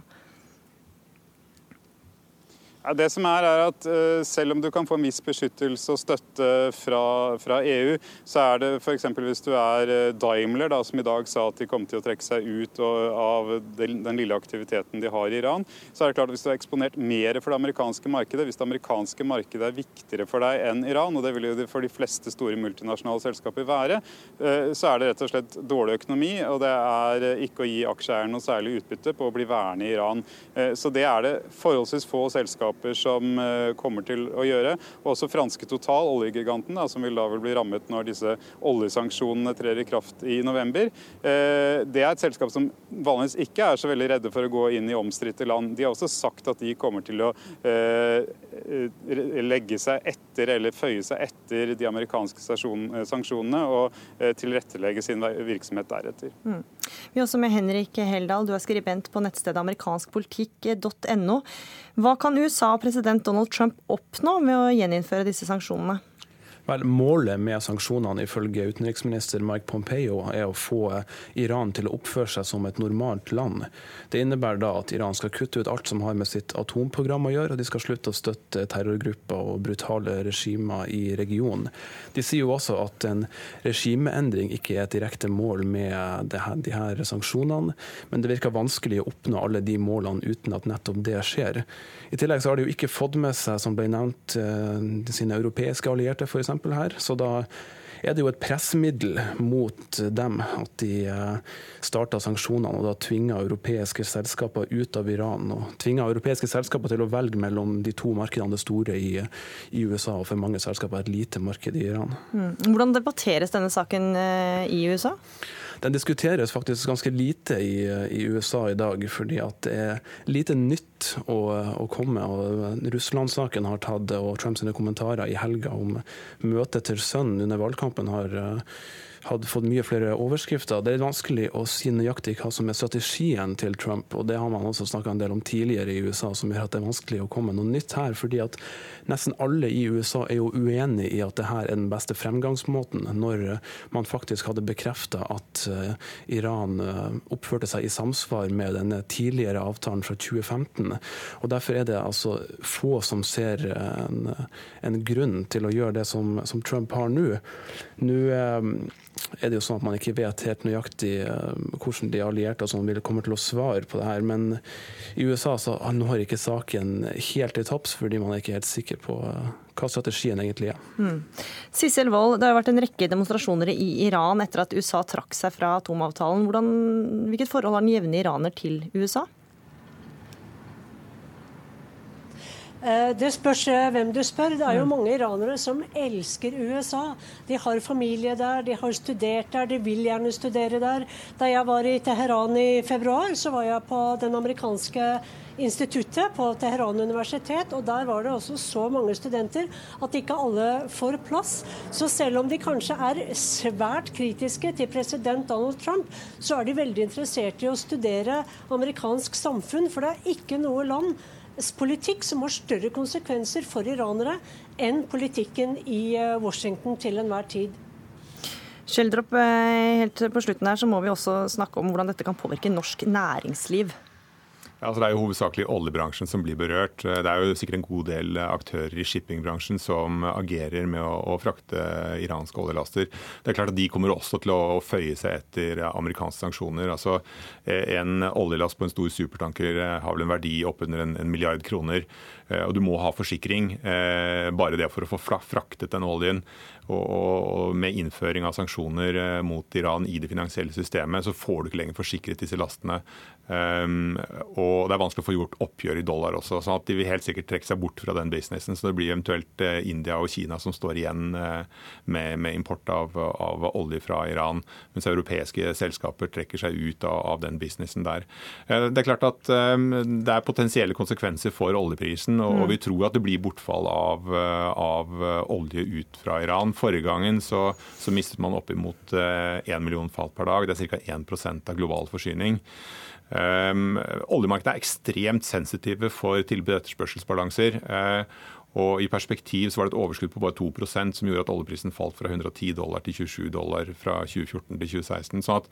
Ja, det som er, er at uh, Selv om du kan få en viss beskyttelse og støtte fra, fra EU, så er det f.eks. hvis du er uh, Daimler, da, som i dag sa at de kom til å trekke seg ut og, av den, den, lille aktiviteten de har i Iran, så er det klart at hvis du er eksponert mer for det amerikanske markedet, hvis det amerikanske markedet er viktigere for deg enn Iran, og det vil jo for de fleste store multinasjonale selskaper være, uh, så er det rett og slett dårlig økonomi, og det er ikke å gi aksjeeierne noe særlig utbytte på å bli værende i Iran. Så det er det forholdsvis få selskaper selskaper som eh, kommer til å gjøre. Og også franske Total, oljegiganten, som vil da vil bli rammet når disse oljesanksjonene trer i kraft i november. Eh, det er et selskap som vanligvis ikke er så veldig redde for å gå inn i omstridte land. De har også sagt at de kommer til å eh, legge seg etter eller føye seg etter de amerikanske sanksjonene og tilrettelegge sin virksomhet deretter. Mm. Vi er også med Henrik Heldal, du er skribent på nettstedet amerikanskpolitikk.no. Hva kan USA og president Donald Trump oppnå med å gjeninnføre disse sanksjonene? Vel, Målet med sanksjonene ifølge utenriksminister Mike Pompeo er å få Iran til å oppføre seg som et normalt land. Det innebærer da at Iran skal kutte ut alt som har med sitt atomprogram å gjøre, og de skal slutte å støtte terrorgrupper og brutale regimer i regionen. De sier jo også at en regimeendring ikke er et direkte mål med her, de her sanksjonene, men det virker vanskelig å oppnå alle de målene uten at nettopp det skjer. I tillegg så har de jo ikke fått med seg, som ble nevnt, eh, sine europeiske allierte f.eks. her. Så da er det jo et pressmiddel mot dem at de eh, starta sanksjonene og da tvinga europeiske selskaper ut av Iran. Og tvinga europeiske selskaper til å velge mellom de to markedene det store i, i USA, og for mange selskaper et lite marked i Iran. Mm. Hvordan debatteres denne saken eh, i USA? Den diskuteres faktisk ganske lite i, i USA i dag, fordi det er lite nytt å, å komme. og Russland-saken har tatt, det, og Trumps kommentarer i helga om møtet til sønnen under valgkampen har hadde fått mye flere overskrifter. Det er vanskelig å si nøyaktig hva som er strategien til Trump, og det har man også snakka en del om tidligere i USA, som gjør at det er vanskelig å komme noe nytt her. fordi at nesten alle i USA er jo uenig i at det her er den beste fremgangsmåten, når man faktisk hadde bekrefta at eh, Iran eh, oppførte seg i samsvar med denne tidligere avtalen fra 2015. Og Derfor er det altså få som ser en, en grunn til å gjøre det som, som Trump har nå. Nå eh, er det jo sånn at man ikke vet helt nøyaktig eh, hvordan de allierte og sånn vil komme til å svare på det her. Men i USA så når ikke saken helt til topps, fordi man er ikke helt sikker på eh, hva strategien egentlig er. Mm. Sissel Wold, det har vært en rekke demonstrasjoner i Iran etter at USA trakk seg fra atomavtalen. Hvordan, hvilket forhold har den jevne iraner til USA? Eh, det spørs eh, hvem du spør. Det er jo mange iranere som elsker USA. De har familie der, de har studert der, de vil gjerne studere der. Da jeg var i Teheran i februar, så var jeg på den amerikanske instituttet på Teheran universitet, og der var det også så mange studenter at ikke alle får plass. Så selv om de kanskje er svært kritiske til president Donald Trump, så er de veldig interessert i å studere amerikansk samfunn, for det er ikke noe land politikk som har større konsekvenser for iranere enn politikken i eh, Washington til enhver tid. Schjelderup, eh, helt på slutten her så må vi også snakke om hvordan dette kan påvirke norsk næringsliv. Altså det er jo hovedsakelig oljebransjen som blir berørt. Det er jo sikkert en god del aktører i shippingbransjen som agerer med å, å frakte iranske oljelaster. Det er klart at De kommer også til å føye seg etter amerikanske sanksjoner. Altså, En oljelast på en stor supertanker har vel en verdi oppunder en, en milliard kroner. Eh, og du må ha forsikring. Eh, bare det for å få fraktet den oljen. Og med innføring av sanksjoner eh, mot Iran i det finansielle systemet, så får du ikke lenger forsikret disse lastene. Og og det er vanskelig å få gjort oppgjør i dollar også. sånn at de vil helt sikkert trekke seg bort fra den businessen. Så det blir eventuelt eh, India og Kina som står igjen eh, med, med import av, av, olje fra Iran, mens europeiske selskaper trekker seg ut av, av den businessen der. Det er klart at det er potensielle konsekvenser for oljeprisen, og, og vi tror at det blir bortfall av, av olje ut fra Iran. Forrige gangen så, så mistet man oppimot én million fat per dag. Det er ca. 1% av global forsyning. Um, oljemarkedet er ekstremt sensitive for tilbud- og etterspørselsbalanser. Uh, og I perspektiv så var det et overskudd på bare 2% som gjorde at oljeprisen falt fra 110 dollar til 27 dollar fra 2014 til 2016. Sånn at,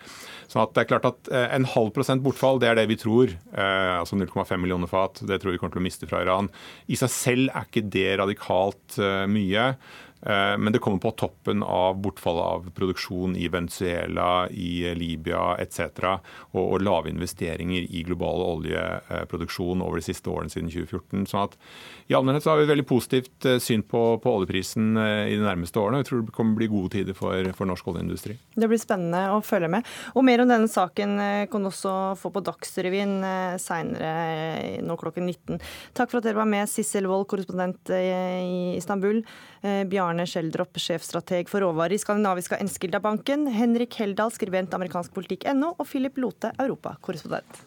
sånn at det er klart at uh, En halv prosent bortfall det er det vi tror. Uh, altså 0,5 millioner fat. Det tror vi kommer til å miste fra Iran. I seg selv er ikke det radikalt mye. Eh, men det kommer på toppen av bortfallet av produksjon i Venezuela, i Libya etc. Og, og lave investeringer i global oljeproduksjon over de siste årene siden 2014. sånn at i allmennhet så har vi et veldig positivt eh, syn på, på oljeprisen eh, i de nærmeste årene. Jeg tror det kommer bli gode tider for, for, norsk oljeindustri. Det blir spennende å følge med. Og mer om denne saken kan du også få på Dagsrevyen seinere nå klokken 19. Takk for at dere var med, Sissel Wold, korrespondent i Istanbul. Bjarne Arne Schjelderup, sjefstrateg for råvarer i skandinaviske Enskilda-banken, Henrik Heldal, skribent amerikansk politikk.no, og Philip Lote, europakorrespondent.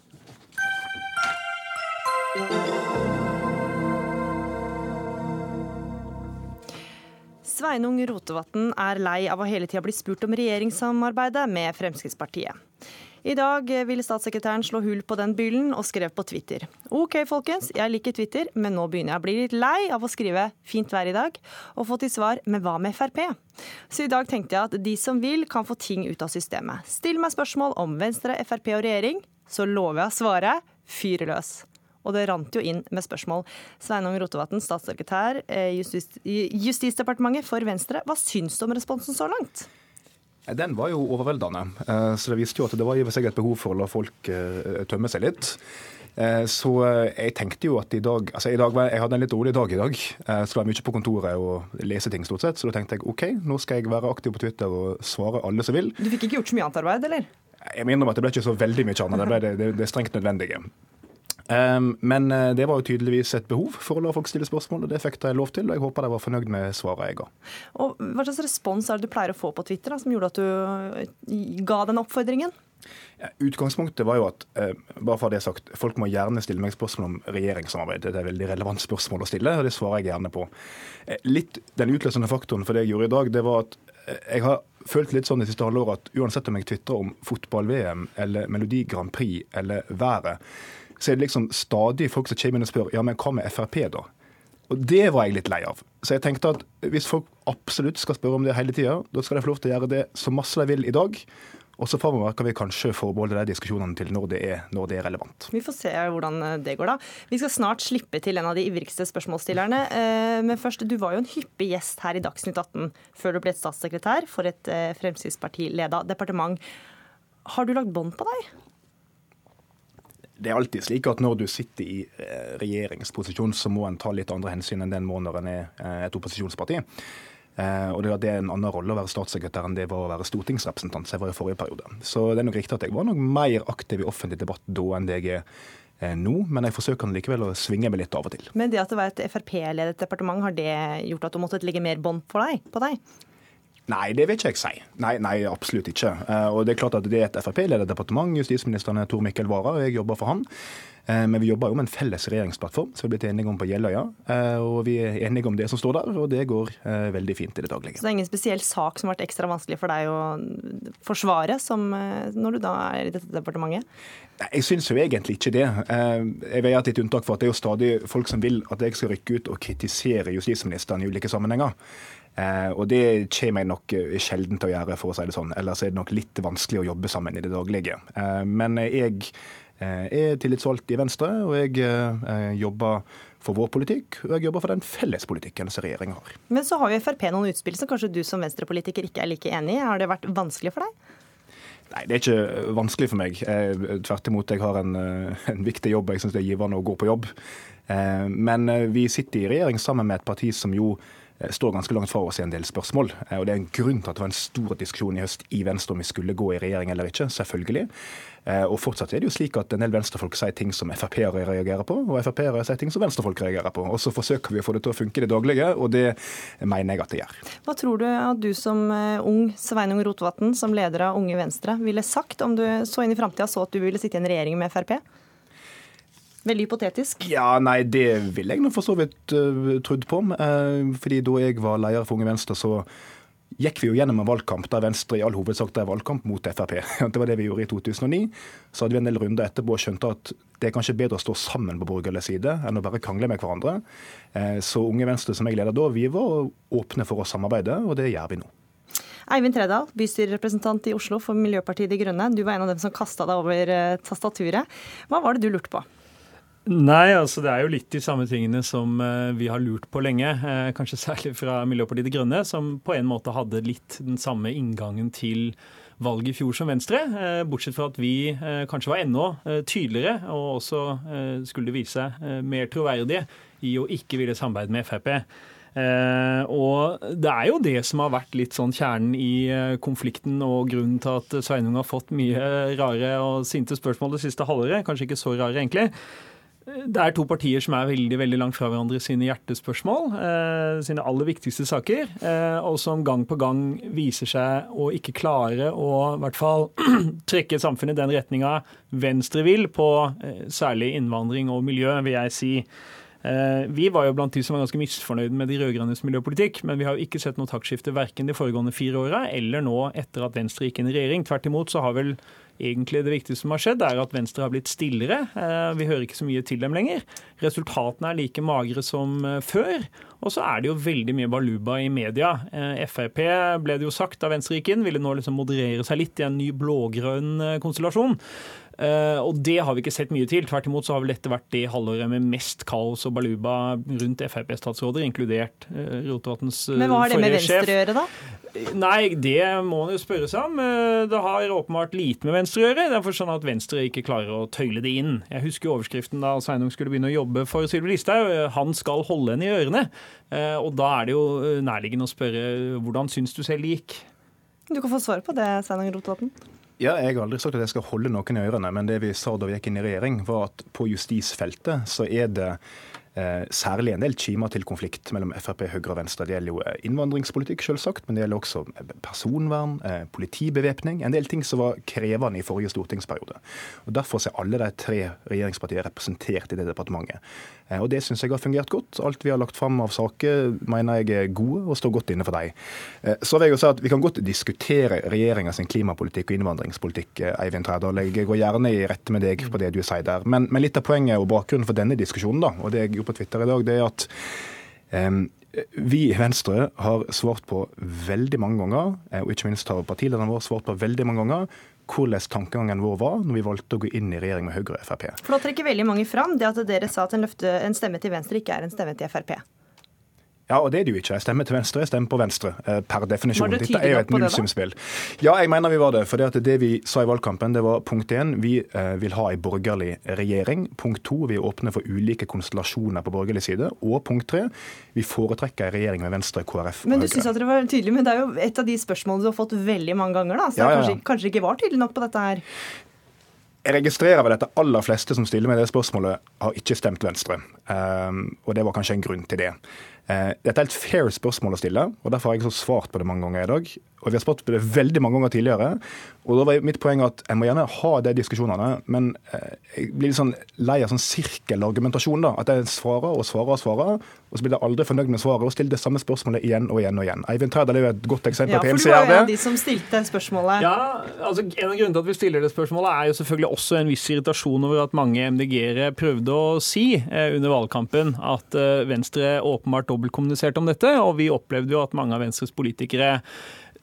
Sveinung Rotevatn er lei av å hele tida bli spurt om regjeringssamarbeidet med Fremskrittspartiet. I dag ville statssekretæren slå hull på den byllen og skrev på Twitter. OK, folkens, jeg liker Twitter, men nå begynner jeg å bli litt lei av å skrive 'fint vær i dag', og få til svar 'men hva med Frp'? Så i dag tenkte jeg at de som vil, kan få ting ut av systemet. Still meg spørsmål om Venstre, Frp og regjering, så lover jeg å svare fyr løs. Og det rant jo inn med spørsmål. Sveinung Rotevatn, statssekretær i Justis Justisdepartementet for Venstre. Hva syns du om responsen så langt? Den var jo overveldende. Eh, så det viste jo at det var i seg et behov for å la folk eh, tømme seg litt. Eh, så jeg tenkte jo at i dag altså i dag var, Jeg hadde en litt dårlig dag i dag. Jeg skulle være mye på kontoret og lese ting, stort sett. Så da tenkte jeg OK, nå skal jeg være aktiv på Twitter og svare alle som vil. Du fikk ikke gjort så mye annet arbeid, eller? Jeg minner om at det ble ikke så veldig mye annet. Det ble det, det, det strengt nødvendige. Ehm, men eh, det var jo tydeligvis et behov for å la folk stille spørsmål, og det fikk de lov til. Og jeg håper de var fornøyd med svaret jeg ga. Og Hva slags respons er det du pleier å få på Twitter da, som gjorde at du eh, ga den oppfordringen? Ja, utgangspunktet var jo at eh, bare for det sagt, folk må gjerne stille meg spørsmål om regjeringssamarbeid. Det er et veldig relevant spørsmål å stille, og det svarer jeg gjerne på. Litt Den utløsende faktoren for det jeg gjorde i dag, det var at jeg har følt litt sånn det siste halvåret at uansett om jeg tvitrer om fotball-VM eller Melodi Grand Prix eller været, så er det liksom stadig folk som kommer inn og spør ja, men hva med Frp, da? Og Det var jeg litt lei av. Så jeg tenkte at hvis folk absolutt skal spørre om det hele tida, da skal de få lov til å gjøre det så masse de vil i dag. Og så kan vi kanskje forbeholde de diskusjonene til når det, er, når det, er, relevant. Vi får se hvordan det går, da. Vi skal snart slippe til en av de ivrigste spørsmålsstillerne. Eh, men først, du var jo en hyppig gjest her i Dagsnytt 18 før du ble statssekretær for et Fremskrittsparti-leda departement. Har du lagt bånd på deg? Det er alltid slik at når du sitter i eh, regjeringsposisjon, så må en ta litt andre hensyn enn den måneden er eh, et opposisjonsparti. Eh, og Det er en annen rolle å være statssekretær enn det var å være stortingsrepresentant, som jeg var i forrige periode. Så det er nok riktig at jeg var nok mer aktiv i offentlig debatt da enn det jeg er nå, men jeg forsøker likevel å svinge meg litt av og til. Men det at det var et Frp-ledet departement, har det gjort at du måtte legge mer bånd på deg? Nei, det vil ikke jeg si. Nei, nei absolutt ikke. Uh, og Det er klart at det er et Frp-ledet departement. Justisministeren er Tor Mikkel Wara, og jeg jobber for han. Uh, men vi jobber jo med en felles regjeringsplattform som vi er blitt enige om på Jeløya. Uh, og vi er enige om det som står der, og det går veldig fint i det daglige. Så det er ingen spesiell sak som har vært ekstra vanskelig for deg å forsvare, som når du da er i dette departementet? Jeg syns jo egentlig ikke det. Jeg vil gjøre et unntak for at det er jo stadig folk som vil at jeg skal rykke ut og kritisere justisministeren i ulike sammenhenger. Eh, og det kommer jeg nok eh, sjelden til å gjøre, for å si det sånn. Ellers er det nok litt vanskelig å jobbe sammen i det daglige. Eh, men jeg er tillitsvalgt i Venstre, og jeg jobber for vår politikk, og jeg jobber for den fellespolitikken som regjeringa har. Men så har jo Frp noen utspill som kanskje du som venstrepolitiker ikke er like enig i. Har det vært vanskelig for deg? Nei, det er ikke vanskelig for meg. Tvert imot, jeg har en, en viktig jobb. Jeg syns det er givende å gå på jobb. Men vi sitter i regjering sammen med et parti som jo står ganske langt fra oss i en del spørsmål. Eh, og Det er en grunn til at det var en stor diskusjon i høst i Venstre om vi skulle gå i regjering eller ikke. selvfølgelig. Eh, og fortsatt er det jo slik at en del venstrefolk sier ting som Frp-ere reagerer på, og Frp-ere sier ting som venstrefolk reagerer på. Og så forsøker vi å få det til å funke i det daglige, og det mener jeg at det gjør. Hva tror du at du som ung Sveinung Rotevatn, som leder av Unge Venstre, ville sagt om du så inn i framtida så at du ville sitte i en regjering med Frp? Veldig hypotetisk. Ja, nei, det ville jeg nå for så vidt uh, trodd på. Uh, fordi da jeg var leder for Unge Venstre, så gikk vi jo gjennom en valgkamp der Venstre i all hovedsak drev valgkamp mot Frp. Det var det vi gjorde i 2009. Så hadde vi en del runder etterpå og skjønte at det er kanskje bedre å stå sammen på borgerlig side enn å bare krangle med hverandre. Uh, så Unge Venstre, som jeg leder da, vi var åpne for å samarbeide, og det gjør vi nå. Eivind Tredal, bystyrerepresentant i Oslo for Miljøpartiet De Grønne. Du var en av dem som kasta deg over tastaturet. Hva var det du lurte på? Nei, altså det er jo litt de samme tingene som uh, vi har lurt på lenge. Uh, kanskje særlig fra Miljøpartiet De Grønne, som på en måte hadde litt den samme inngangen til valget i fjor som Venstre. Uh, bortsett fra at vi kanskje var enda tydeligere, og også skulle det vise seg mer troverdige i å ikke ville samarbeide med Frp. og Det er jo det som har vært litt sånn kjernen i konflikten og grunnen til at Sveinung har fått mye rare og sinte spørsmål det siste halvåret. Kanskje ikke så rare, egentlig. Det er to partier som er veldig veldig langt fra hverandre i sine hjertespørsmål, eh, sine aller viktigste saker, eh, og som gang på gang viser seg å ikke klare å i hvert fall trekke samfunnet i den retninga Venstre vil, på eh, særlig innvandring og miljø, vil jeg si. Eh, vi var jo blant de som var ganske misfornøyde med de rød-grønnes miljøpolitikk, men vi har jo ikke sett noe taktskifte verken de foregående fire åra eller nå etter at Venstre gikk inn i regjering. Tvert imot så har vel egentlig det viktigste som har skjedd, er at Venstre har blitt stillere. Eh, vi hører ikke så mye til dem lenger. Resultatene er like magre som eh, før. Og så er det jo veldig mye baluba i media. Eh, Frp ble det jo sagt da Venstre gikk inn, ville nå liksom moderere seg litt i en ny blågrønn konstellasjon. Uh, og det har vi ikke sett mye til. Tvert imot så har vel dette vært det halvåret med mest kaos og baluba rundt Frp-statsråder, inkludert Rotevatns forrige sjef. Men hva har det med Venstre å gjøre, da? Nei, det må man jo spørre seg om. Det har åpenbart lite med Venstre å gjøre. Det er sånn at Venstre ikke klarer å tøyle det inn. Jeg husker overskriften da Sveinung skulle begynne å jobbe for Sylvi Listhaug. Han skal holde henne i ørene. Og da er det jo nærliggende å spørre hvordan syns du selv det gikk? Du kan få svar på det, Sveinung Rotevatn. Ja, Jeg har aldri sagt at jeg skal holde noen i ørene, men det vi sa da vi gikk inn i regjering, var at på justisfeltet så er det Eh, særlig en del kimer til konflikt mellom Frp, Høyre og Venstre. Det gjelder jo eh, innvandringspolitikk, selvsagt, men det gjelder også eh, personvern, politibevæpning. En del ting som var krevende i forrige stortingsperiode. Og Derfor er alle de tre regjeringspartiene representert i det departementet. Og Det syns jeg har fungert godt. Alt vi har lagt fram av saker mener jeg er gode og står godt inne for dem. Så vil jeg jo si at Vi kan godt diskutere regjeringa sin klimapolitikk og innvandringspolitikk, Eivind Trædal. Jeg går gjerne i rette med deg på det du sier der. Men, men litt av poenget og bakgrunnen for denne diskusjonen da, og det jeg gjorde på Twitter i dag, det er at um, vi i Venstre har svart på veldig mange ganger, eh, og ikke minst har partilederen vår svart på veldig mange ganger, hvordan tankegangen vår var når vi valgte å gå inn i regjering med Høyre og Frp. For Da trekker veldig mange fram det at dere sa at en, løfte, en stemme til Venstre ikke er en stemme til Frp. Ja, og det er det jo ikke. Jeg stemmer til venstre, jeg stemmer på venstre, eh, per definisjon. Dette er jo et nullsumspill. Ja, jeg mener vi var det. For det, det vi sa i valgkampen, det var punkt én, vi eh, vil ha ei borgerlig regjering. Punkt to, vi er åpne for ulike konstellasjoner på borgerlig side. Og punkt tre, vi foretrekker ei regjering med Venstre, KrF og Men du syns at dere var tydelige, men det er jo et av de spørsmålene du har fått veldig mange ganger, da. Så ja, ja. Kanskje, kanskje ikke var tydelig nok på dette her? Jeg registrerer vel at de aller fleste som stiller meg det spørsmålet, har ikke stemt Venstre. Um, og det var kanskje en grunn til det. Uh, det er et helt fair spørsmål å stille, og derfor har jeg så svart på det mange ganger i dag. Og vi har spurt på det veldig mange ganger tidligere. Og da var mitt poeng at jeg må gjerne ha de diskusjonene, men eh, jeg blir litt sånn lei av sånn sirkelargumentasjon. da, At jeg svarer og svarer og svarer, og så blir jeg aldri fornøyd med svaret og stiller det samme spørsmålet igjen og igjen og igjen. Eivind Trædal er jo et godt eksempel ja, på en som det. Ja, for du var en av de som stilte spørsmålet. Ja, altså En av grunnene til at vi stiller det spørsmålet, er jo selvfølgelig også en viss irritasjon over at mange MDG-ere prøvde å si eh, under valgkampen at eh, Venstre åpenbart dobbeltkommuniserte om dette, og vi opplevde jo at mange av Venstres politikere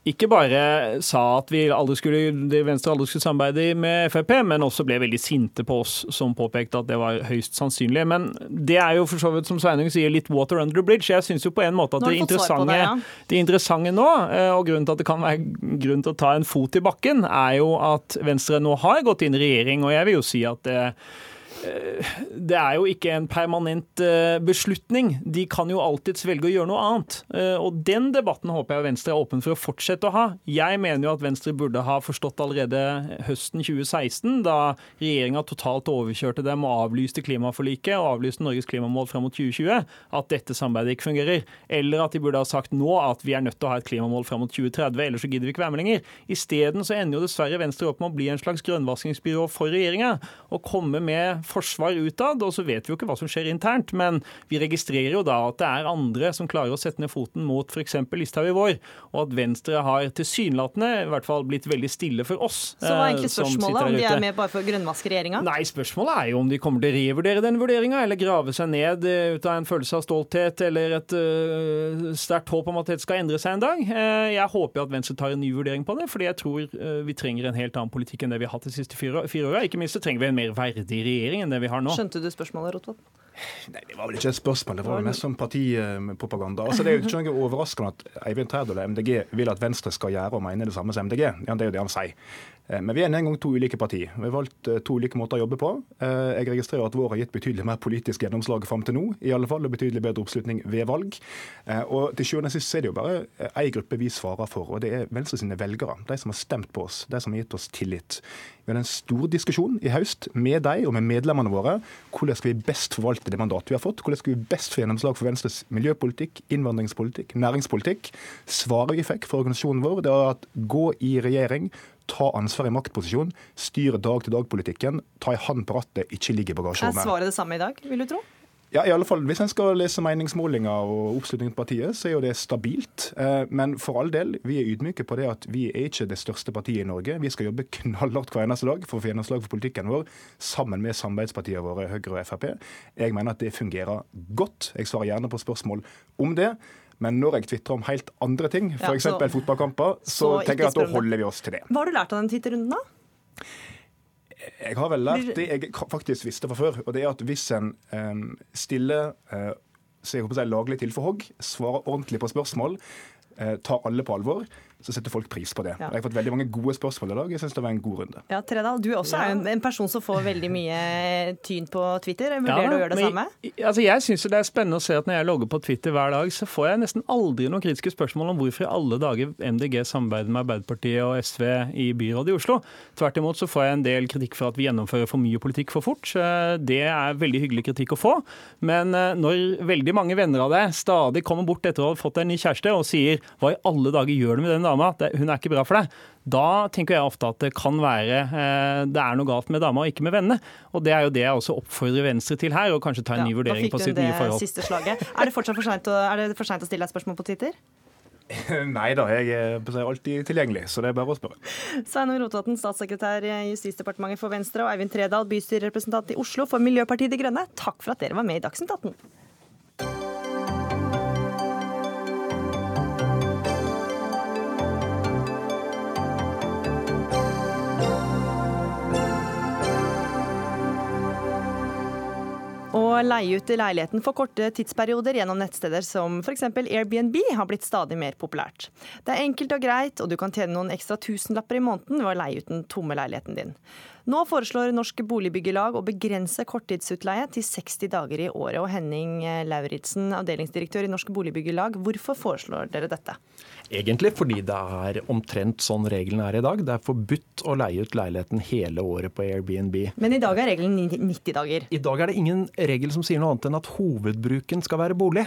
ikke bare sa at vi aldri skulle, Venstre aldri skulle samarbeide med Frp, men også ble veldig sinte på oss som påpekte at det var høyst sannsynlig. Men det er jo for så vidt, som Sveinung sier, litt water under the bridge. Jeg syns jo på en måte at det interessante, det, ja. det interessante, nå, eh, og grunnen til at det kan være grunn til å ta en fot i bakken, er jo at Venstre nå har gått inn i regjering, og jeg vil jo si at det det er jo ikke en permanent beslutning. De kan jo alltids velge å gjøre noe annet. Og den debatten håper jeg Venstre er åpen for å fortsette å ha. Jeg mener jo at Venstre burde ha forstått allerede høsten 2016, da regjeringa totalt overkjørte dem og avlyste klimaforliket og avlyste Norges klimamål fram mot 2020, at dette samarbeidet ikke fungerer. Eller at de burde ha sagt nå at vi er nødt til å ha et klimamål fram mot 2030, ellers så gidder vi ikke være med lenger. Isteden så ender jo dessverre Venstre opp med å bli en slags grønnvaskingsbyrå for regjeringa og komme med forsvar utad. Og så vet vi jo ikke hva som skjer internt, men vi registrerer jo da at det er andre som klarer å sette ned foten mot f.eks. Listhaug i vår, og at Venstre har tilsynelatende i hvert fall blitt veldig stille for oss. Så hva er egentlig eh, spørsmålet? Om de er med bare for å grønnvaske regjeringa? Nei, spørsmålet er jo om de kommer til å revurdere den vurderinga, eller grave seg ned eh, ut av en følelse av stolthet eller et uh, sterkt håp om at dette skal endre seg en dag. Uh, jeg håper at Venstre tar en ny vurdering på det, fordi jeg tror uh, vi trenger en helt annen politikk enn det vi har hatt de siste fire, fire åra. Ikke minst trenger vi en mer verdig regjering enn det vi har nå. Skjønte du spørsmålet, Rotevatn? Nei, Det var vel ikke et spørsmål, det var vel mest som partipropaganda. Altså, det er jo ikke noe overraskende at Eivind Trærdal og MDG vil at Venstre skal gjøre og mene det samme som MDG. Ja, Det er jo det han sier. Eh, men vi er en gang to ulike partier. Vi har valgt eh, to ulike måter å jobbe på. Eh, jeg registrerer at vår har gitt betydelig mer politisk gjennomslag fram til nå, i alle fall, og betydelig bedre oppslutning ved valg. Og til sjuende og sist er det jo bare én gruppe vi svarer for, og det er Venstre sine velgere. De som har stemt på oss, de som har gitt oss tillit. Vi hadde en stor diskusjon i høst med deg og med medlemmene våre. Hvordan skal vi best forvalte det mandatet vi har fått? Hvordan skal vi best få gjennomslag for Venstres miljøpolitikk, innvandringspolitikk, næringspolitikk? Svaret vi fikk fra organisasjonen vår, det var at gå i regjering, ta ansvar i maktposisjon, styre dag-til-dag-politikken, ta en hand på rattet, ikke ligge i bagasjerommet. Er svaret det samme i dag, vil du tro? Ja, i alle fall Hvis en skal lese meningsmålinger og oppslutning til partiet, så er jo det stabilt. Eh, men for all del, vi er ydmyke på det at vi er ikke det største partiet i Norge. Vi skal jobbe knallhardt hver eneste dag for å få gjennomslag for politikken vår, sammen med samarbeidspartiene våre Høyre og Frp. Jeg mener at det fungerer godt. Jeg svarer gjerne på spørsmål om det. Men når jeg tvitrer om helt andre ting, f.eks. Ja, fotballkamper, så, så tenker jeg at da holder vi oss til det. Hva har du lært av den Twitter-runden, da? Jeg har vel lært det jeg faktisk visste fra før. og det er at Hvis en um, stiller uh, så jeg håper jeg laglig til for hogg, svarer ordentlig på spørsmål, uh, tar alle på alvor, så setter folk pris på det. Ja. Jeg har fått veldig mange gode spørsmål i dag. Jeg synes det var en god runde. Ja, Tredal, du også ja. er jo en person som får veldig mye tyn på Twitter. Vurderer ja, du å gjøre det samme? Altså, jeg syns det er spennende å se at når jeg logger på Twitter hver dag, så får jeg nesten aldri noen kritiske spørsmål om hvorfor i alle dager MDG samarbeider med Arbeiderpartiet og SV i byrådet i Oslo. Tvert imot så får jeg en del kritikk for at vi gjennomfører for mye politikk for fort. Det er veldig hyggelig kritikk å få. Men eh, når veldig mange venner av deg stadig kommer bort etter å ha fått en ny kjæreste og sier hva i alle dager gjør du med den dama, hun er ikke bra for deg. Da tenker jeg ofte at det kan være eh, det er noe galt med dama og ikke med vennene. Og det er jo det jeg også oppfordrer Venstre til her, og kanskje ta en ja, ny vurdering på sitt nye forhold. Siste slaget. Er det fortsatt for sent å, for å stille deg spørsmål på Twitter? Nei da, jeg er alltid tilgjengelig, så det er bare å spørre. Sveinung Rotevatn, statssekretær i Justisdepartementet for Venstre, og Eivind Tredal, bystyrerepresentant i Oslo for Miljøpartiet De Grønne, takk for at dere var med i Dagsnytt 18. Å leie ut leiligheten for korte tidsperioder gjennom nettsteder som f.eks. Airbnb har blitt stadig mer populært. Det er enkelt og greit, og du kan tjene noen ekstra tusenlapper i måneden ved å leie ut den tomme leiligheten din. Nå foreslår Norsk Boligbyggelag å begrense korttidsutleie til 60 dager i året. Og Henning Lauritzen, avdelingsdirektør i Norsk Boligbyggelag, hvorfor foreslår dere dette? Egentlig fordi det er omtrent sånn reglene er i dag. Det er forbudt å leie ut leiligheten hele året på Airbnb. Men i dag er regelen 90 dager? I dag er det ingen regel som sier noe annet enn at hovedbruken skal være bolig.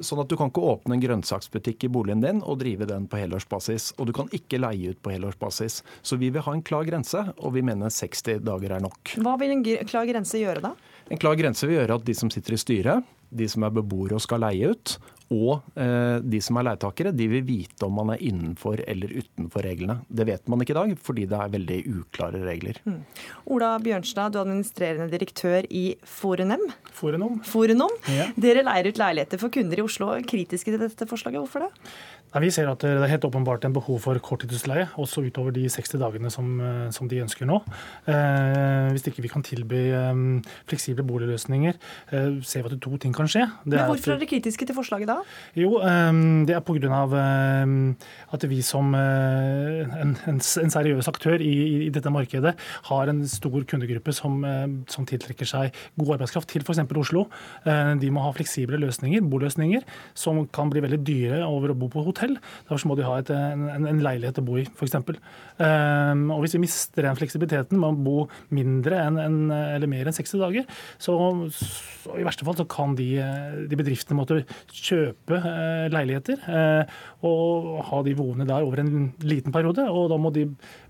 Sånn at du kan ikke åpne en grønnsaksbutikk i boligen din og drive den på helårsbasis. Og du kan ikke leie ut på helårsbasis. Så vi vil ha en klar grense, og vi mener 60 dager er nok. Hva vil en klar grense gjøre da? En klar grense vil gjøre at de som sitter i styret, de som er beboere og skal leie ut, og eh, de som er leietakere, de vil vite om man er innenfor eller utenfor reglene. Det vet man ikke i dag, fordi det er veldig uklare regler. Mm. Ola Bjørnstad, du er administrerende direktør i Forunem. Forunom. Forunom. Ja. Dere leier ut leiligheter for kunder i Oslo. Kritiske til dette forslaget, hvorfor det? Nei, vi ser at det er helt åpenbart en behov for korttidsleie, også utover de 60 dagene som, eh, som de ønsker nå. Eh, hvis ikke vi kan tilby eh, fleksible boligløsninger, eh, ser vi at to ting kan skje. Men Hvorfor er dere kritiske til forslaget da? Jo, ehm, det er pga. Eh, at vi som eh, en, en, seriøs aktør i, i, dette markedet har en stor kundegruppe som, eh, som tiltrekker seg god arbeidskraft til f.eks. Oslo. Eh, de må ha fleksible løsninger, boløsninger, som kan bli veldig dyre over å bo på hotell. Derfor må de ha et, en, en, leilighet å bo i, f.eks. Um, og hvis vi mister den fleksibiliteten med å bo mindre enn, en, eller mer enn 60 dager, så, så i verste fall så kan de, de bedriftene måtte kjøpe uh, leiligheter uh, og ha de boende der over en liten periode. Og da må de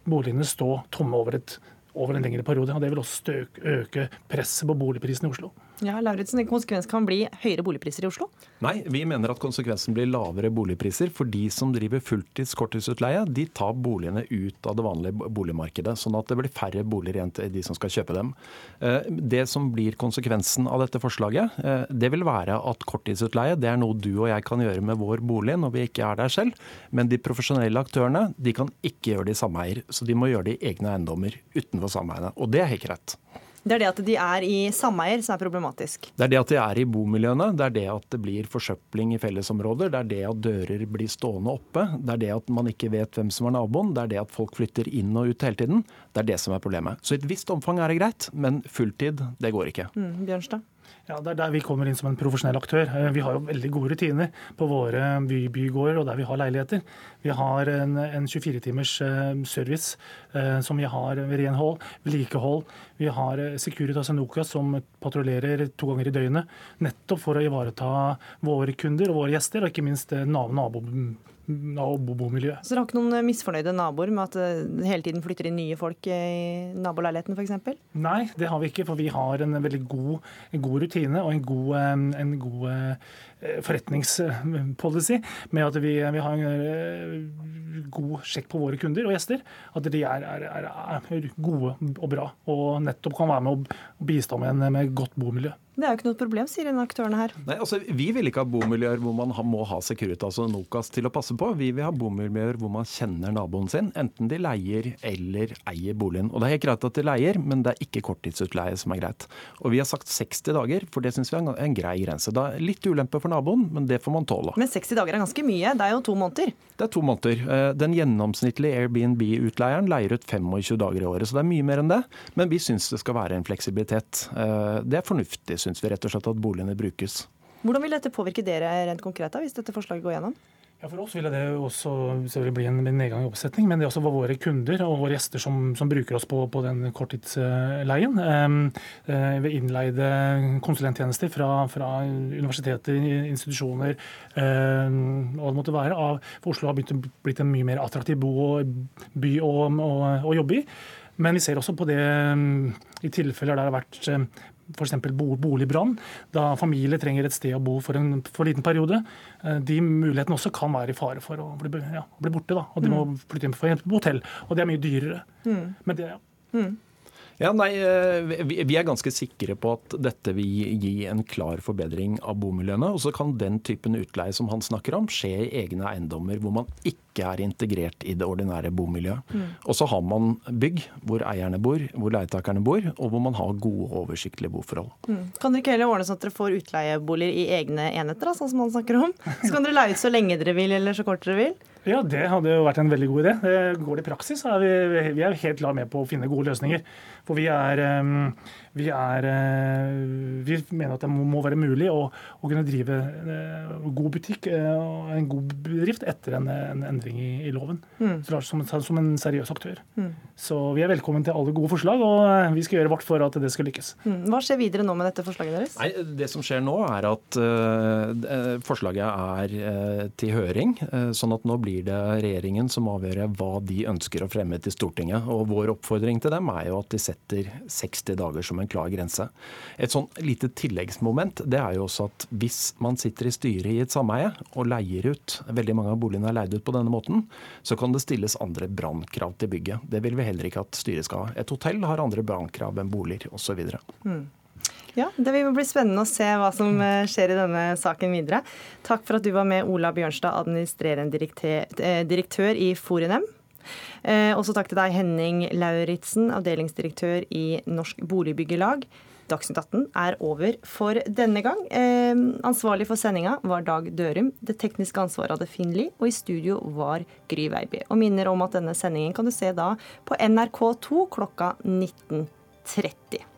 boligene stå tomme over, et, over en lengre periode. og Det vil også øke presset på boligprisene i Oslo. Ja, Lauritsen, konsekvensen kan bli høyere boligpriser i Oslo? Nei, vi mener at konsekvensen blir lavere boligpriser. For de som driver fulltids korttidsutleie, de tar boligene ut av det vanlige boligmarkedet. Sånn at det blir færre boliger igjen til de som skal kjøpe dem. Eh, det som blir konsekvensen av dette forslaget, eh, det vil være at korttidsutleie det er noe du og jeg kan gjøre med vår bolig når vi ikke er der selv. Men de profesjonelle aktørene de kan ikke gjøre det i sameier. Så de må gjøre det i egne eiendommer utenfor sameiene. Og det er helt greit. Det er det at de er i sameier som er problematisk? Det er det at de er i bomiljøene, det er det at det blir forsøpling i fellesområder, det er det at dører blir stående oppe, det er det at man ikke vet hvem som er naboen, det er det at folk flytter inn og ut hele tiden. Det er det som er problemet. Så i et visst omfang er det greit, men fulltid, det går ikke. Mm, Bjørnstad? Ja, Det er der vi kommer inn som en profesjonell aktør. Eh, vi har jo veldig gode rutiner på våre by bygårder og der vi har leiligheter. Vi har en, en 24-timers eh, service eh, som vi har ved renhold, vedlikehold. Vi har Securitas og Nokas som patruljerer to ganger i døgnet. Nettopp for å ivareta våre kunder og våre gjester, og ikke minst nabo bomiljø. Så dere har ikke noen misfornøyde naboer med at det hele tiden flytter inn nye folk i naboleiligheten f.eks.? Nei, det har vi ikke, for vi har en veldig god, en god rutine og en god, en god eh, forretningspolicy med at vi, vi, har en eh, god sjekk på våre kunder og gjester. At de er, er, er gode og bra, og nettopp kan være med å bistå med, en, med godt bomiljø. Det er jo ikke noe problem, sier en aktørene her. Nei, altså Vi vil ikke ha bomiljøer hvor man må ha Securitas og Nokas til å passe på. Vi vil ha bomiljøer hvor man kjenner naboen sin, enten de leier eller eier boligen. Og Det er helt greit at de leier, men det er ikke korttidsutleie som er greit. Og Vi har sagt 60 dager, for det syns vi er en grei grense. Det er litt ulempe for naboen, men det får man tåle. Men 60 dager er ganske mye, det er jo to måneder? Det er to måneder. Eh, den gjennomsnittlige Airbnb-utleieren leier ut 25 dager i året, så det er mye mer enn det. Men vi syns det skal være en fleksibilitet. Eh, det er fornuftig, syns vi rett og slett at boligene brukes. Hvordan vil dette påvirke dere rent konkret da, hvis dette forslaget går gjennom? Ja, For oss vil det også selvfølgelig bli en nedgang i oppsetning, men det er også for våre kunder og våre gjester som, som bruker oss på, på den korttidsleien. Eh, ved innleide konsulenttjenester fra, fra, universiteter, institusjoner eh, hva det måtte være. Av, for Oslo har blitt, blitt en mye mer attraktiv bo, by å, jobbe i. Men vi ser også på det i tilfeller der det har vært f.eks. boligbrann, da familie trenger et sted å bo for en for liten periode. Eh, de mulighetene også kan være i fare for å bli, ja, bli borte. Da. Og de må mm. flytte inn på hotell. Og det er mye dyrere. Mm. Men det, ja. Mm. Ja, nei, eh, Vi er ganske sikre på at dette vil gi en klar forbedring av bomiljøene. Og så kan den typen utleie som han snakker om, skje i egne eiendommer hvor man ikke er integrert i det ordinære bomiljøet. Mm. Og så har man bygg hvor eierne bor, hvor leietakerne bor, og hvor man har gode, oversiktlige boforhold. Mm. Kan dere ikke heller ordne sånn at dere får utleieboliger i egne enheter, da, sånn som han snakker om? Så kan dere leie ut så lenge dere vil, eller så kort dere vil? Ja, det hadde jo vært en veldig god idé. Det går det i praksis, så er vi, vi er helt klar med på å finne gode løsninger. For vi er, vi, er, vi mener at det må være mulig å, å kunne drive eh, god butikk eh, og en god bedrift etter en, en endring i, i loven. Mm. Som, som, en seriøs aktør. Mm. Så vi er velkommen til alle gode forslag, og eh, vi skal gjøre vårt for at det skal lykkes. Mm. Hva skjer videre nå med dette forslaget deres? Nei, det som skjer nå, er at uh, forslaget er uh, til høring. Uh, sånn at nå blir det regjeringen som avgjør hva de ønsker å fremme til Stortinget. Og vår oppfordring til dem er jo at de setter 60 dager som en klar grense. Et sånn lite tilleggsmoment det er jo også at hvis man sitter i styret i et sameie og leier ut, veldig mange av boligene er leid ut på denne måten, så kan det stilles andre brannkrav til bygget. Det vil vi heller ikke at styret skal ha. Et hotell har andre brannkrav enn boliger osv. Mm. Ja, Det vil bli spennende å se hva som eh, skjer i denne saken videre. Takk for at du var med, Ola Bjørnstad, administrerende eh, direktør i Forinem. Eh, også takk til deg, Henning Lauritzen, avdelingsdirektør i Norsk Boligbyggelag. Dagsnytt 18 er over for denne gang. Eh, ansvarlig for sendinga var Dag Dørum. Det tekniske ansvaret hadde Finn Lie, og i studio var Gry Veiby. Og minner om at denne sendingen kan du se da på NRK2 klokka 19.30.